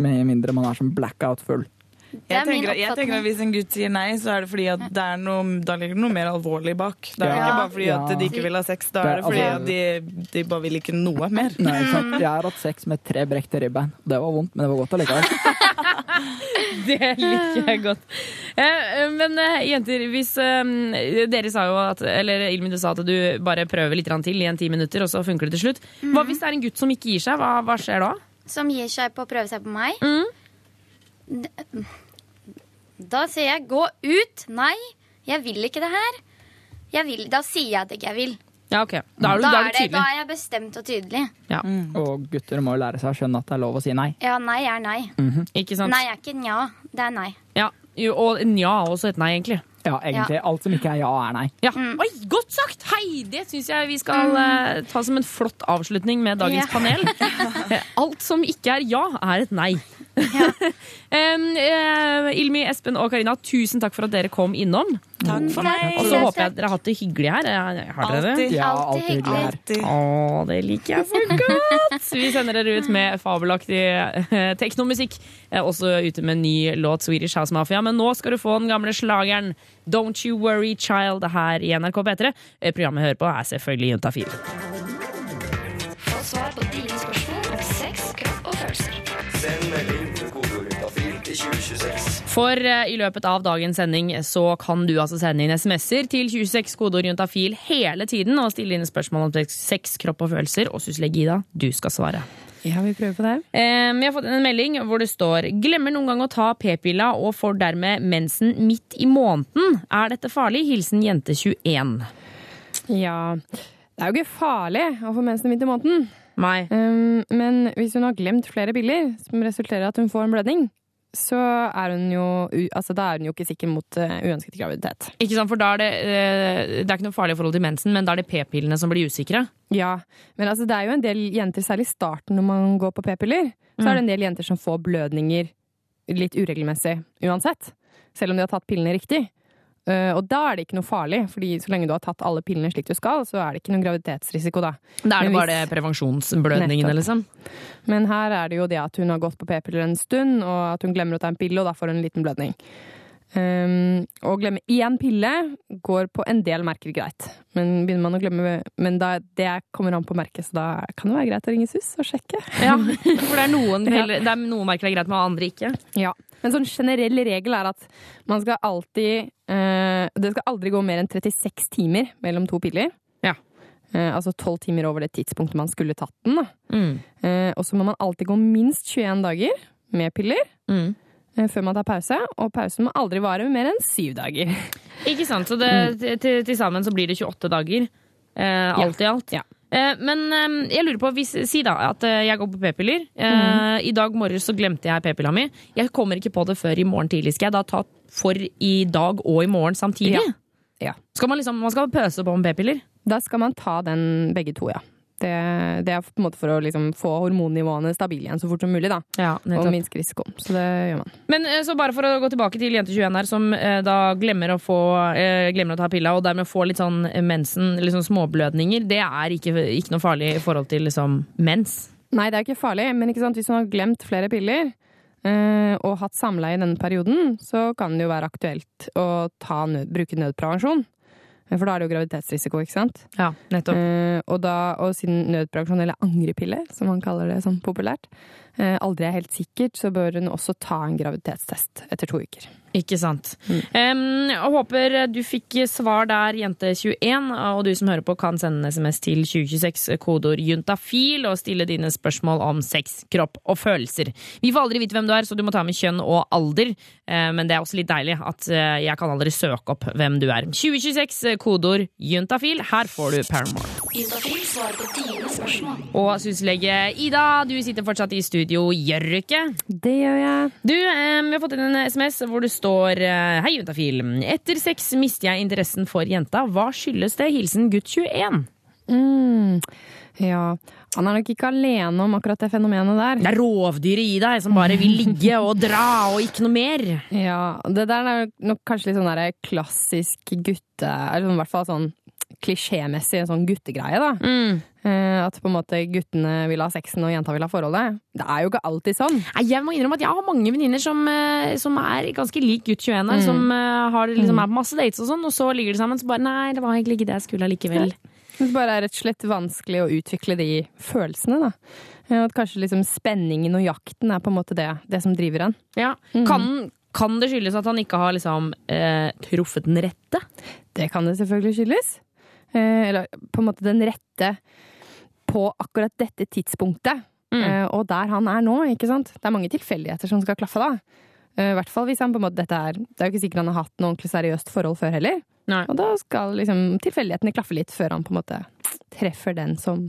med mindre man er som blackout full. Jeg tenker, jeg tenker at Hvis en gutt sier nei, så er det fordi at det er noe, da ligger det noe mer alvorlig bak. Det er Ja. ikke bare fordi at de ikke vil ha sex, da Det er det fordi altså- at de, de bare vil ikke noe mer. Nei? Jeg har hatt sex med tre brekte ribbein. Det var vondt, men det var godt allikevel. Det liker jeg godt. Eh, men eh, jenter, hvis eh, Dere sa jo at Eller Ilmi, du sa at du bare prøver litt til i en ti minutter, og så funker det til slutt. Hva hvis det er en gutt som ikke gir seg? Hva, hva skjer da? Som gir seg på å prøve seg på meg. Mm. Da sier jeg 'gå ut'. Nei, jeg vil ikke det her. Jeg vil, da sier jeg at ikke jeg vil. Ja, ok. Da er du, da, er det, da er jeg bestemt og tydelig. Ja. Og gutter må jo lære seg å skjønne at det er lov å si nei. Ja, nei er nei. Ikke sant? Nei er ikke nja. Det er nei. Ja, jo, og nja er også et nei, egentlig. Ja, egentlig. Ja. Alt som ikke er ja, er nei. Ja. Oi, godt sagt! Hei, det syns jeg vi skal eh, ta som en flott avslutning med dagens yeah. panel. Alt som ikke er ja, er et nei. Em, eh, Ilmi, Espen og Karina, tusen takk for at dere kom innom. Takk for meg. Og så håper jeg at dere har hatt det hyggelig her. Har dere det? Ja, Alltid hyggelig her. Å, det liker jeg så godt! Vi sender dere ut med fabelaktig eh, teknomusikk. Også ute med en ny låt, Swedish House Mafia. Men nå skal du få den gamle slageren Don't You Worry Child her i NRK P3. Eh, Programmet hører på, er selvfølgelig Juntafil. For eh, i løpet av dagens sending så kan du altså sende inn SMS-er til 26 kodeorientafil hele tiden og stille inn spørsmål om sex, kropp og følelser. Og Susle Gida, du skal svare. Ja, Vi prøver på det. Eh, vi har fått en melding hvor det står Glemmer noen gang å ta p-pilla og får dermed mensen midt i måneden. Er dette farlig? Hilsen jente 21. Ja, det er jo ikke farlig å få mensen midt i måneden. Nei. Ehm, men hvis hun har glemt flere piller, som resulterer i at hun får en blødning, så er hun jo, altså, da er hun jo ikke sikker mot uh, uønsket graviditet. Ikke sant, for da er det, eh, det er ikke noe farlig i forhold til mensen, men da er det p-pillene som blir usikre. Ja, men altså, det er jo en del jenter, særlig i starten når man går på p-piller, så er det en del jenter som får blødninger litt uregelmessig uansett. Selv om de har tatt pillene riktig. Eh, Og da er det ikke noe farlig, fordi så lenge du har tatt alle pillene slik du skal, så er det ikke noen graviditetsrisiko da. Da er det bare hvis- prevensjonsblødningene, liksom. Men her er det jo det at hun har gått på p-piller en stund, og at hun glemmer å ta en pille, og da får hun en liten blødning. Um, å glemme én pille går på en del merker greit, men begynner man å glemme Men da, det kommer an på merket, så da kan det være greit å ringe SUS og sjekke. Ja, for det er noen, Ja. det er noen merker det er greit med, og andre ikke. Ja. En sånn generell regel er at man skal alltid uh, Det skal aldri gå mer enn 36 timer mellom to piller. Ja. Uh, altså 12 timer over det tidspunktet man skulle tatt den. Mm. Uh, og så må man alltid gå minst 21 dager med piller Mm. Eh, før man tar pause. Og pausen må aldri vare mer enn syv dager. Ikke sant, så det, til, til, til sammen så blir det 28 dager. Eh, alt i alt. Eh, men eh, jeg lurer på, hvis, si da at eh, jeg går på p-piller. Eh, I dag morges så glemte jeg p-pilla mi. Jeg kommer ikke på det før i morgen tidlig. Skal jeg da ta for i dag og i morgen samtidig? Ja. Ja. Skal man liksom, man skal pøse på med p-piller? Da skal man ta den begge to, ja. Det, det er på en måte for å liksom få hormonnivåene stabile igjen så fort som mulig. da. Ja, og minske risikoen. Så det gjør man. Men eh, så bare for å gå tilbake til jente 21 her, som eh, da glemmer å, få, eh, glemmer å ta pilla, og dermed får litt sånn mensen, litt sånn småblødninger. Det er ikke, ikke noe farlig i forhold til liksom mens. Nei, det er ikke farlig, men ikke sant? hvis man har glemt flere piller eh, og hatt samleie i denne perioden, så kan det jo være aktuelt å ta nød, bruke nødprevensjon. Eh, For da er det jo graviditetsrisiko, ikke sant? Ja, nettopp. Eh, og, da, og siden nødprevensjon, eller angrepille, som man kaller det sånn populært, aldri er helt sikkert, så bør hun også ta en graviditetstest etter to uker. Ikke sant. Em, jeg håper du fikk svar der, jente21. Og du som hører på, kan sende en SMS til 2026, kodeord juntafil, og stille dine spørsmål om sex, kropp og følelser. Vi får aldri vite hvem du er, så du må ta med kjønn og alder. Uh, Men det er også litt deilig at uh, jeg kan aldri søke opp hvem du er. 2026, kodeord juntafil. Her får du Paramore. Juntafil svarer på dine spørsmål. Og syslege Ida, du sitter fortsatt i studio, gjør du ikke? Det gjør jeg. Du, eh, vi har fått inn en SMS hvor det står eh, Hei, juntafil. Etter sex mister jeg interessen for jenta. Hva skyldes det? Hilsen gutt 21. Mm, ja. Han er nok ikke alene om akkurat det fenomenet der. Det er rovdyret i deg som bare vil ligge og dra og ikke noe mer. Ja, det der er nok kanskje litt sånn der klassisk gutte... Eller i hvert fall sånn klisjémessig sånn guttegreie, da. Mm. At på en måte guttene vil ha sexen og jenta vil ha forholdet. Det er jo ikke alltid sånn. Jeg må innrømme at jeg har mange venninner som, eh, som er ganske lik gutt 21 her, Mm. som eh, har liksom Mm. er på masse dates og sånn, og så ligger de sammen, så bare nei, det var egentlig ikke det jeg skulle allikevel. Det bare er rett og slett vanskelig å utvikle de følelsene, da. Eh, at kanskje liksom spenningen og jakten er på en måte det, det som driver han. Ja. Kan, kan det skyldes at han ikke har liksom eh, truffet den rette? Det kan det selvfølgelig skyldes. Eh, Eller på en måte den rette på akkurat dette tidspunktet. Mm. Og der han er nå, ikke sant. Det er mange tilfeldigheter som skal klaffe da. Eh, I hvert fall hvis han på en måte dette er Det er jo ikke sikkert han har hatt noe ordentlig seriøst forhold før heller. Og da skal liksom tilfeldighetene klaffe litt før han på en måte treffer den som,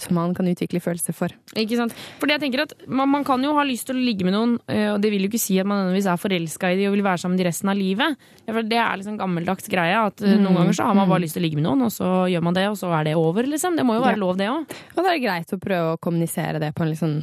som han kan utvikle følelser for. Ikke sant? Fordi jeg tenker at man, man kan jo ha lyst til å ligge med noen, eh, og det vil jo ikke si at man nødvendigvis er forelska i dem og vil være sammen de resten av livet. For Det er liksom gammeldags greie. At mm. Noen ganger så har man bare mm. lyst til å ligge med noen, og så gjør man det, og så er det over, liksom. Det må jo være Ja. lov, det òg. Og da er det greit å prøve å kommunisere det på en litt sånn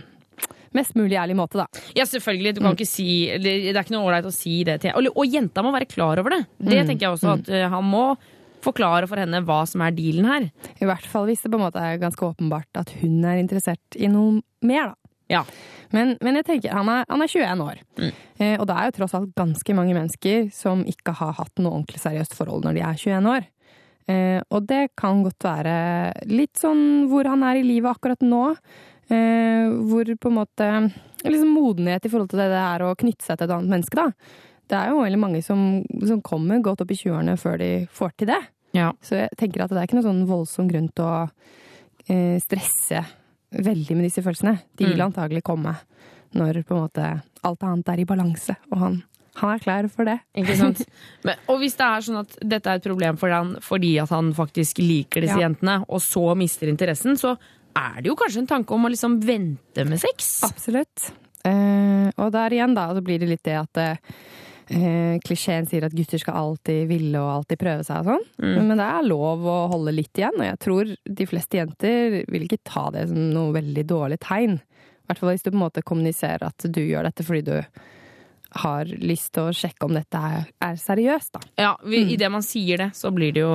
mest mulig ærlig måte, da. Ja, selvfølgelig. Du kan Mm. ikke si Det er ikke noe ålreit å si det til og, og jenta må være klar over det. Det Mm. tenker jeg også. At uh, han må forklare for henne hva som er dealen her. I hvert fall hvis det på en måte er ganske åpenbart at hun er interessert i noe mer, da. Ja. Men, men jeg tenker, han er, han er 21 år. Eh, og det er jo tross alt ganske mange mennesker som ikke har hatt noe ordentlig seriøst forhold når de er 21 år. Eh, og det kan godt være litt sånn hvor han er i livet akkurat nå. Eh, hvor på en måte liksom modenhet i forhold til det det er å knytte seg til et annet menneske, da. Det er jo veldig mange som, som kommer godt opp i 20-årene før de får til det. Så jeg tenker at det er ikke noen sånn voldsom grunn til å eh, stresse veldig med disse følelsene. De vil Mm. antagelig komme når på en måte alt annet er i balanse, og han, han er klar for det. Ikke sant? Men, og hvis det er sånn at dette er et problem for han fordi at han faktisk liker disse Ja. jentene, og så mister interessen, så er det jo kanskje en tanke om å liksom vente med sex. Absolutt. Eh, og der igjen, da, så blir det litt det at eh, klisjeen sier at gutter skal alltid ville og alltid prøve seg og sånn. Mm. Men det er lov å holde litt igjen, og jeg tror de fleste jenter vil ikke ta det som noe veldig dårlig tegn. I hvert fall hvis du på en måte kommuniserer at du gjør dette fordi du har lyst til å sjekke om dette er, er seriøst, da. Ja, vi, Idet man sier det, så blir det jo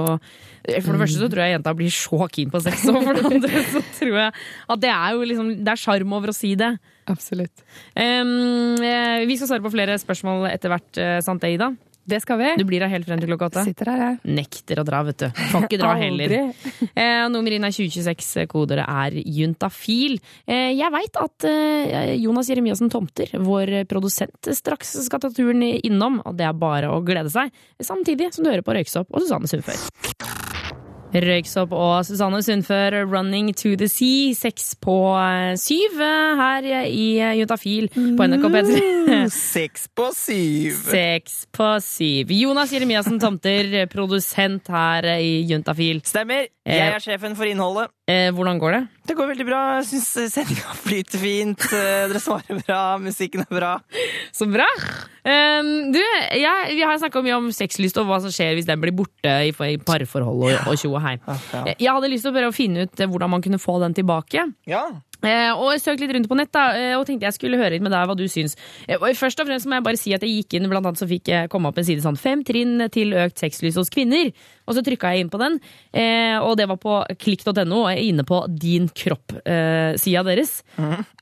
For det første så tror jeg jenta blir så keen på sex, og for det andre så tror jeg at det er jo liksom Det er sjarm over å si det. Absolutt. Um, vi skal svare på flere spørsmål etter hvert, eh, sant det, Ida? Det skal vi. Du blir her helt frem til klokka åtte? Sitter her, jeg. Nekter å dra, vet du. Får ikke dra heller. Eh, nummer inn er 2026, koder er juntafil. Eh, jeg veit at eh, Jonas Jeremiassen Tomter, vår produsent, straks skal ta turen innom, og det er bare å glede seg. Samtidig som du hører på Røyksopp og Susanne Sundfør. Røyksopp og Susanne Sundfør, 'Running to the Sea', seks på eh, syv eh, her i eh, Juntafil på NRK P3. Seks på syv. Seks på syv. Jonas Jeremiassen Tomter, produsent her i Juntafil. Stemmer. Jeg er sjefen for innholdet. Eh, hvordan går det? Det går veldig bra. Jeg syns sendinga flyter fint. Eh, Dere svarer bra. Musikken er bra. Så bra! Um, du, jeg, vi har snakka mye om sexlyst og hva som skjer hvis den blir borte i, parforhold og, tjo og hei. Jeg hadde lyst til å prøve å finne ut eh, hvordan man kunne få den tilbake. Ja. Eh, og jeg søkte litt rundt på nett da, eh, og tenkte jeg skulle høre litt med deg hva du syns. Eh, først og fremst må jeg bare si at jeg gikk inn, blant annet så fikk jeg komme opp en side sånn fem trinn til økt sexlyst hos kvinner. Og så trykka jeg inn på den, eh, og det var på klikk.no, og jeg er inne på Din kropp-sida deres.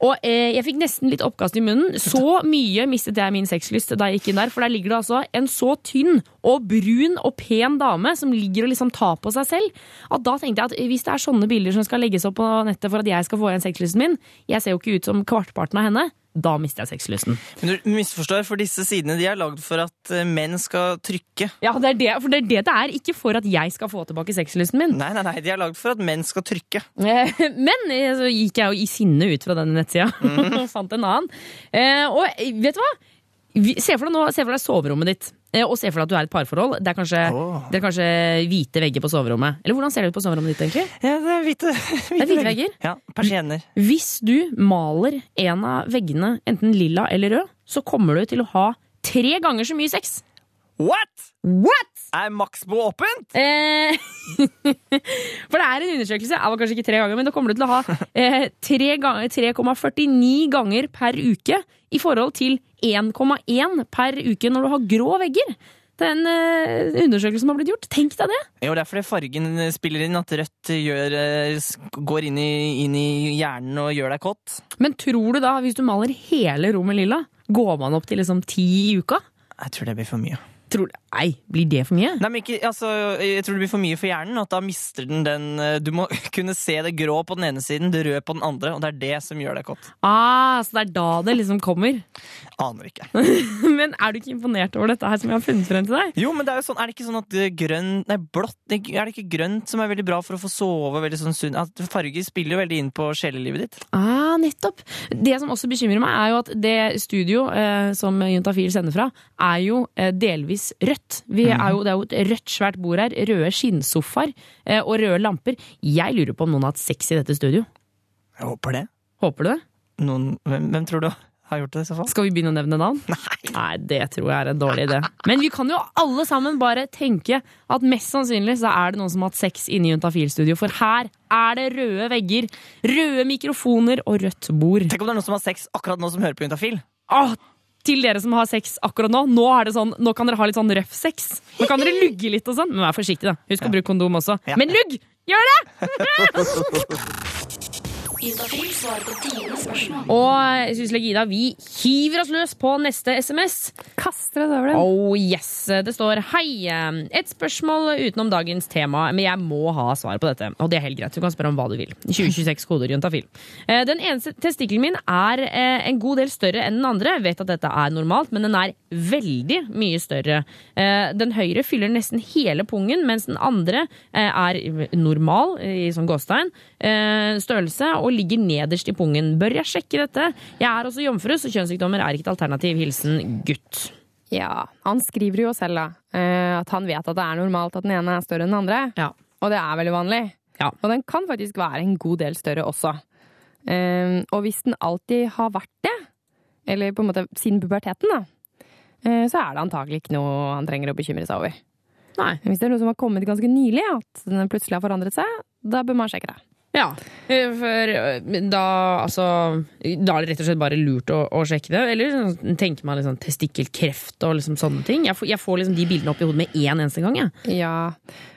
Og eh, jeg fikk nesten litt oppkast i munnen. Så mye mistet jeg min sexlyst da jeg gikk inn der, for der ligger det altså en så tynn og brun og pen dame som ligger og liksom tar på seg selv. At da tenkte jeg at hvis det er sånne bilder som skal legges opp på nettet for at jeg skal få igjen sexlysten min, jeg ser jo ikke ut som kvartparten av henne, da mister jeg sexlysten. Men du misforstår, for disse sidene de er lagd for at eh, menn skal trykke. Ja, det er det, for det er det det er, ikke for at jeg skal få tilbake sexlysten min. Nei, nei, nei, de er lagd for at menn skal trykke. Men eh, så gikk jeg jo i sinne ut fra denne nettsida og fant en annen. Eh, Og vet du hva? Se for deg, nå, se for deg soverommet ditt, og se for deg at du er i et parforhold. Det er, kanskje, det er kanskje hvite vegger på soverommet. Eller hvordan ser det ut på soverommet ditt, egentlig? Ja, det er hvite, Det er hvite vegger. Ja, Persienner. Hvis du maler en av veggene enten lilla eller rød, så kommer du til å ha tre ganger så mye sex. What?! What?! Er Maxbo åpent? Eh, for det er en undersøkelse, Det var kanskje ikke tre ganger, men da kommer du til å ha eh, tre ganger- 3,49 ganger per uke i forhold til 1,1 per uke når du har grå vegger. Det er en eh, undersøkelse som har blitt gjort. Tenk deg det! Jo, det er fordi fargen spiller inn. At rødt gjør, eh, går inn i, inn i hjernen og gjør deg kåt. Men tror du da, hvis du maler hele rommet lilla, går man opp til liksom ti i uka? Jeg tror det blir for mye. Tror du, Nei, blir det for mye? Nei, men ikke, altså, Jeg tror det blir for mye for hjernen. At da mister den den eh, Du må kunne se det grå på den ene siden, det røde på den andre. Og det er det som gjør deg kåt. Ah, så det er da det liksom kommer. Aner ikke. Men er du ikke imponert over dette her som jeg har funnet frem til deg? Jo, men det er jo sånn, er det ikke sånn at det grønt Nei, blått Er det ikke grønt som er veldig bra for å få sove veldig sånn sunn At farger spiller jo veldig inn på sjelelivet ditt. Ah, nettopp. Det som også bekymrer meg, er jo at det studio eh, som Juntafil sender fra, er jo eh, delvis rødt. Vi Mhm. er jo, det er jo et rødt, svært bord her. Røde skinnsofaer eh, og røde lamper. Jeg lurer på om noen har hatt sex i dette studio. Jeg håper det. Håper du det? Noen, hvem, hvem tror du har gjort det i så fall? Skal vi begynne å nevne navn? Nei. det tror jeg er en dårlig idé. Men vi kan jo alle sammen bare tenke at mest sannsynlig så er det noen som har hatt sex inne i Juntafil-studio. For her er det røde vegger, røde mikrofoner og rødt bord. Tenk om det er noen som har sex akkurat nå som hører på Juntafil. Åh, til dere som har sex akkurat nå, nå, er det sånn, nå kan dere ha litt sånn røff sex. Nå kan dere lugge litt og sånn, men vær forsiktig, da. Husk å bruke kondom også. Men lugg! Gjør det! Og Syslek Ida, vi hiver oss løs på neste SMS. Kaster oss over den. Oh yes. Det står hei. Et spørsmål utenom dagens tema, men jeg må ha svar på dette. Og det er helt greit. Du kan spørre om hva du vil. 2026 koder juntafil. Eh, Den eneste testikkelen min er eh, en god del større enn den andre. Jeg vet at dette er normalt, men den er veldig mye større. Eh, Den høyre fyller nesten hele pungen, mens den andre eh, er normal i sånn gåstein eh, størrelse og ligger nederst i pungen. Bør jeg sjekke dette? Jeg er også jomfru, så kjønnssykdommer er ikke et alternativ. Hilsen gutt. Ja, han skriver jo selv da, eh, at han vet at det er normalt at den ene er større enn den andre. Og det er veldig vanlig. Ja. Og den kan faktisk være en god del større også. Eh, og hvis den alltid har vært det, eller på en måte siden puberteten, da, eh, så er det antagelig ikke noe han trenger å bekymre seg over. Nei. Hvis det er noe som har kommet ganske nylig, at den plutselig har forandret seg, da bør man sjekke det. Ja, eh, for eh, da altså Da er det rett og slett bare lurt å, å sjekke det? Eller sånn, tenker man liksom testikkelkreft og liksom sånne ting? Jeg får, jeg får liksom de bildene opp i hodet med én eneste gang, jeg. Ja,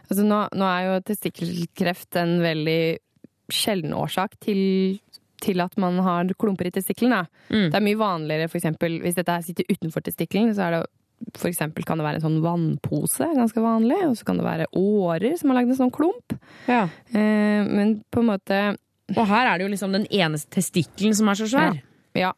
altså nå, nå er jo testikkelkreft en veldig sjelden årsak til, til at man har klumper i testikkelen. Mm. Det er mye vanligere for eksempel, hvis dette her sitter utenfor testikkelen, så er det for eksempel kan det være en sånn vannpose, ganske vanlig, og så kan det være årer som har lagd en sånn klump. Ja. Eh, men på en måte Og her er det jo liksom den eneste testikkelen som er så svær. Ja.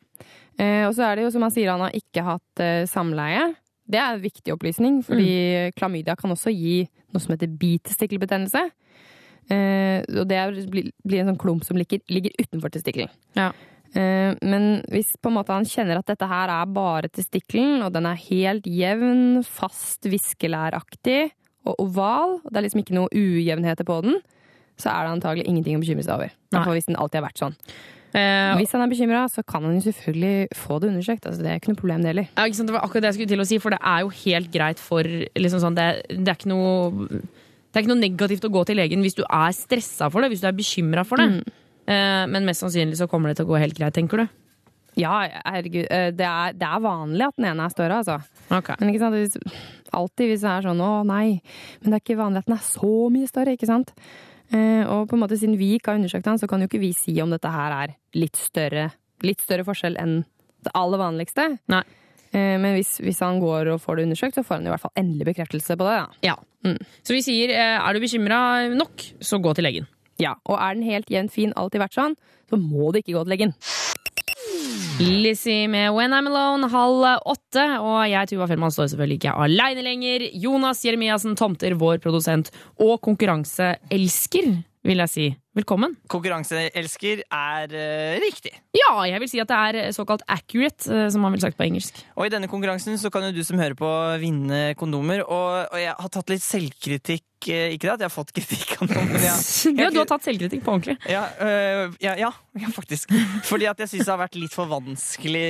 Eh, og så er det jo som han sier, han har ikke hatt eh, samleie. Det er en viktig opplysning, fordi klamydia kan også gi noe som heter bitestikkelbetennelse. Eh, og det blir en sånn klump som ligger, ligger utenfor testikkelen. Ja. Eh, men hvis på en måte han kjenner at dette her er bare testikkelen, og den er helt jevn, fast viskelæraktig og oval, og det er liksom ikke noe ujevnheter på den, så er det antagelig ingenting å bekymre seg over. Hvis den alltid har vært sånn. Eh, Hvis han er bekymra, så kan han jo selvfølgelig få det undersøkt. Altså, det er ikke noe problem, det heller. Ja? Det var akkurat det jeg skulle til å si, for det er jo helt greit for liksom sånn, det, det er ikke noe det er ikke noe negativt å gå til legen hvis du er stressa for det, hvis du er bekymra for det. Eh, Men mest sannsynlig så kommer det til å gå helt greit, tenker du? Ja, herregud. eh, Det er, det er vanlig at den ene er større, altså. Men ikke sant? Hvis, alltid hvis det er sånn 'å nei', men det er ikke vanlig at den er så mye større, ikke sant? Eh, Og på en måte siden vi ikke har undersøkt den, så kan jo ikke vi si om dette her er litt større, litt større forskjell enn det aller vanligste. Nei. Eh, Men hvis, hvis han går og får det undersøkt, så får han i hvert fall endelig bekreftelse på det. Da. Ja. Så vi sier eh, er du bekymra nok, så gå til legen. Ja, og er den helt jevnt fin, alltid vært sånn, så må du ikke gå til legen. Lizzie med When I'm Alone halv åtte. Og jeg, Tuva Fellmann, står selvfølgelig ikke aleine lenger. Jonas Jeremiassen Tomter, vår produsent og konkurranseelsker, vil jeg si. Velkommen. Konkurranseelsker er uh, riktig. Ja, jeg vil si at det er såkalt accurate, uh, som man ville sagt på engelsk. Og i denne konkurransen så kan jo du som hører på vinne kondomer. Og, og jeg har tatt litt selvkritikk. eh, Ikke det at jeg har fått kritikk av noen, men jeg, Ja, du har tatt selvkritikk på ordentlig. Ja, uh, ja, ja, ja, faktisk. Fordi at jeg syns det har vært litt for vanskelig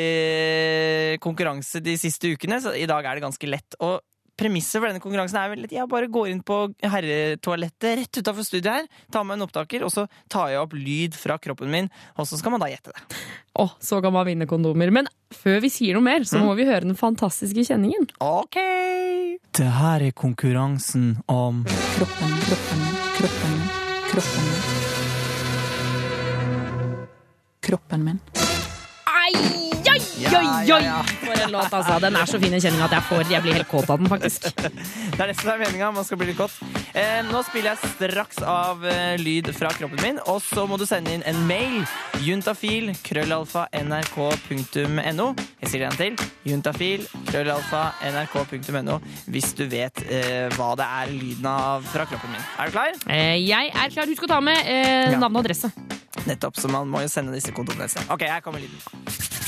konkurranse de siste ukene. Så i dag er det ganske lett. Og premisset for denne konkurransen er vel at jeg bare går inn på herretoalettet rett utafor studiet her, tar meg en opptaker, og så tar jeg opp lyd fra kroppen min, og så skal man da gjette det. Å, så kan man vinne kondomer. Men før vi sier noe mer, så må vi høre den fantastiske kjenningen. Ok! Det her er konkurransen om Kroppen, kroppen, kroppen, kroppen min. Kroppen min. Ai, ai, Ja, oi, ja, oi! ja. For en låt, altså. Den er så fin en kjenning at jeg får Jeg blir helt kåt av den, faktisk. Det er det som er meninga. Man skal bli litt kåt. Eh, nå spiller jeg straks av eh, lyd fra kroppen min, og så må du sende inn en mail. Juntafil, krøllalfa, nrk.no. Jeg sier det en til. Juntafil, krøllalfa, nrk.no. Hvis du vet eh, hva det er lyden av fra kroppen min. Er du klar? Eh, jeg er klar. Husk å ta med eh, Ja. navn og adresse. Nettopp, så man må jo sende disse kontoene. Ok, her kommer lyden.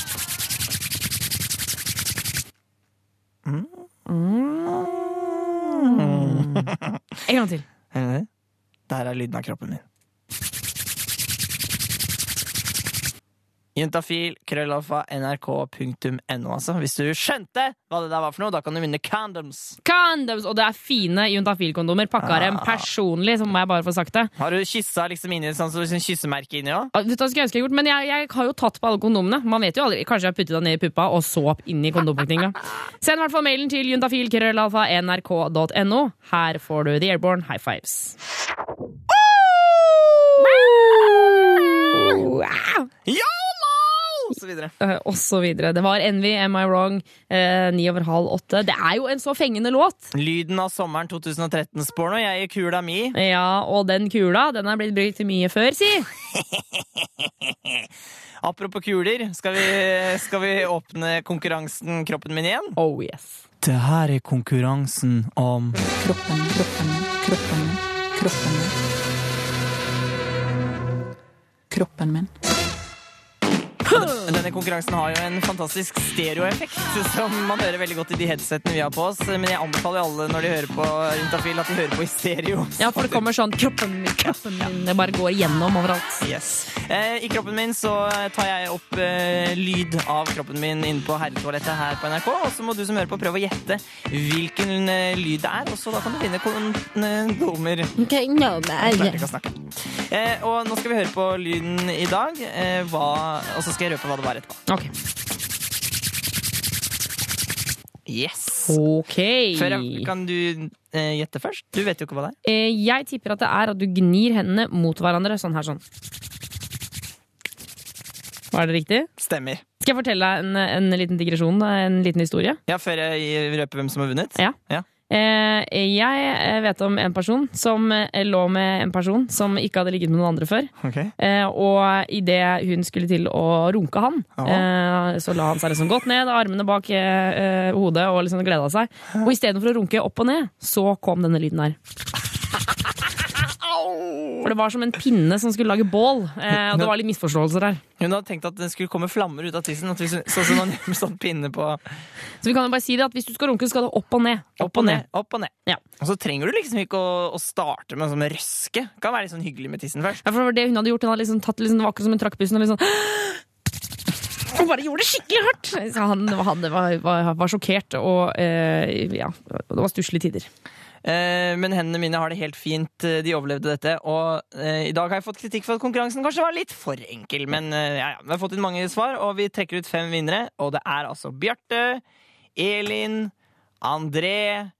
En gang til. Der er lyden av kroppen min. Juntafil, krøllalfa, nrk.no, altså. Hvis du skjønte hva det der var for noe, da kan du vinne condoms. Condoms! Og det er fine juntafil-kondomer. Pakka dem personlig, så må jeg bare få sagt det. Har du kyssa liksom inni sånn, sånn kyssemerke inni òg? Ah, Vet du hva jeg gjort? Men jeg, jeg har jo tatt på alle kondomene. Man vet jo aldri. Kanskje jeg har puttet dem ned i puppa og så opp inn i kondompakninga. Send i hvert fall mailen til juntafil.nrk.no. Her får du The Airborne High Fives. YOLO! Og så videre. Eh, og så videre. Det var Envy, Am I Wrong, eh, ni over halv åtte. Det er jo en så fengende låt! Lyden av sommeren 2013 spår nå. Jeg i kula mi. Ja, og den kula den er blitt brukt mye før, si! Apropos kuler, skal vi, skal vi åpne konkurransen Kroppen min igjen? Oh yes. Det her er konkurransen om Kroppen, kroppen, kroppen. Kroppen min. Kroppen min. Denne konkurransen har jo en fantastisk stereoeffekt som man hører veldig godt i de headsetene vi har på oss. Men jeg anbefaler alle når de hører på Juntafil, at de hører på i stereo. Ja, for det kommer sånn kroppen min, kroppen min. Det bare går gjennom overalt. Yes. Eh, I kroppen min så tar jeg opp eh, lyd av kroppen min inne på herretoalettet her på NRK. Og så må du som hører på prøve å gjette hvilken eh, lyd det er, og så da kan du finne kondomer. Okay, no. Eh, og nå skal vi høre på lyden i dag, eh, hva, og så skal jeg røpe hva det var etterpå. Okay. Yes. Ok. Før jeg, kan du eh, gjette først? Du vet jo ikke hva det er. Eh, Jeg tipper at det er at du gnir hendene mot hverandre sånn her sånn. Var det riktig? Stemmer. Skal jeg fortelle deg en, en liten digresjon, en liten historie? Ja, Før jeg røper hvem som har vunnet? Ja. Eh, jeg vet om en person som eh, lå med en person som ikke hadde ligget med noen andre før. Okay. Eh, og idet hun skulle til å runke han, Aha. så la han seg liksom godt ned, armene bak eh, eh, hodet og liksom gleda seg. Og istedenfor å runke opp og ned, så kom denne lyden der. For det var som en pinne som skulle lage bål. Eh, og det var litt misforståelser der. Hun hadde tenkt at det skulle komme flammer ut av tissen. At vi, sånn som man gjør med sånn pinne på Så vi kan jo bare si det at hvis du skal runke, skal det opp og ned. Opp og ned. Opp og ned. Ja. Og så trenger du liksom ikke å, å starte med sånn røske. Det kan være litt sånn hyggelig med tissen først. Ja, for det var det hun hadde gjort. Hun hadde liksom tatt liksom, det var akkurat som hun trakk pusten og liksom og bare gjorde det skikkelig hardt! Han, han var, var, var sjokkert, og eh, ja, det var stusslige tider. Eh, men hendene mine har det helt fint. De overlevde dette. Og eh, i dag har jeg fått kritikk for at konkurransen kanskje var litt for enkel. Men eh, ja, ja, vi har fått inn mange svar, og vi trekker ut fem vinnere. Og det er altså Bjarte, Elin, André,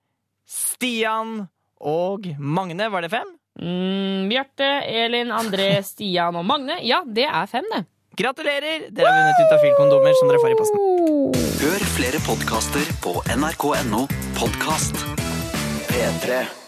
Stian og Magne. Var det fem? Mm, Bjarte, Elin, André, Stian og Magne. Ja, det er fem, det. Gratulerer! Dere har vunnet Juntafil-kondomer som dere får i posten. Hør flere podkaster på nrk.no podkast. P3.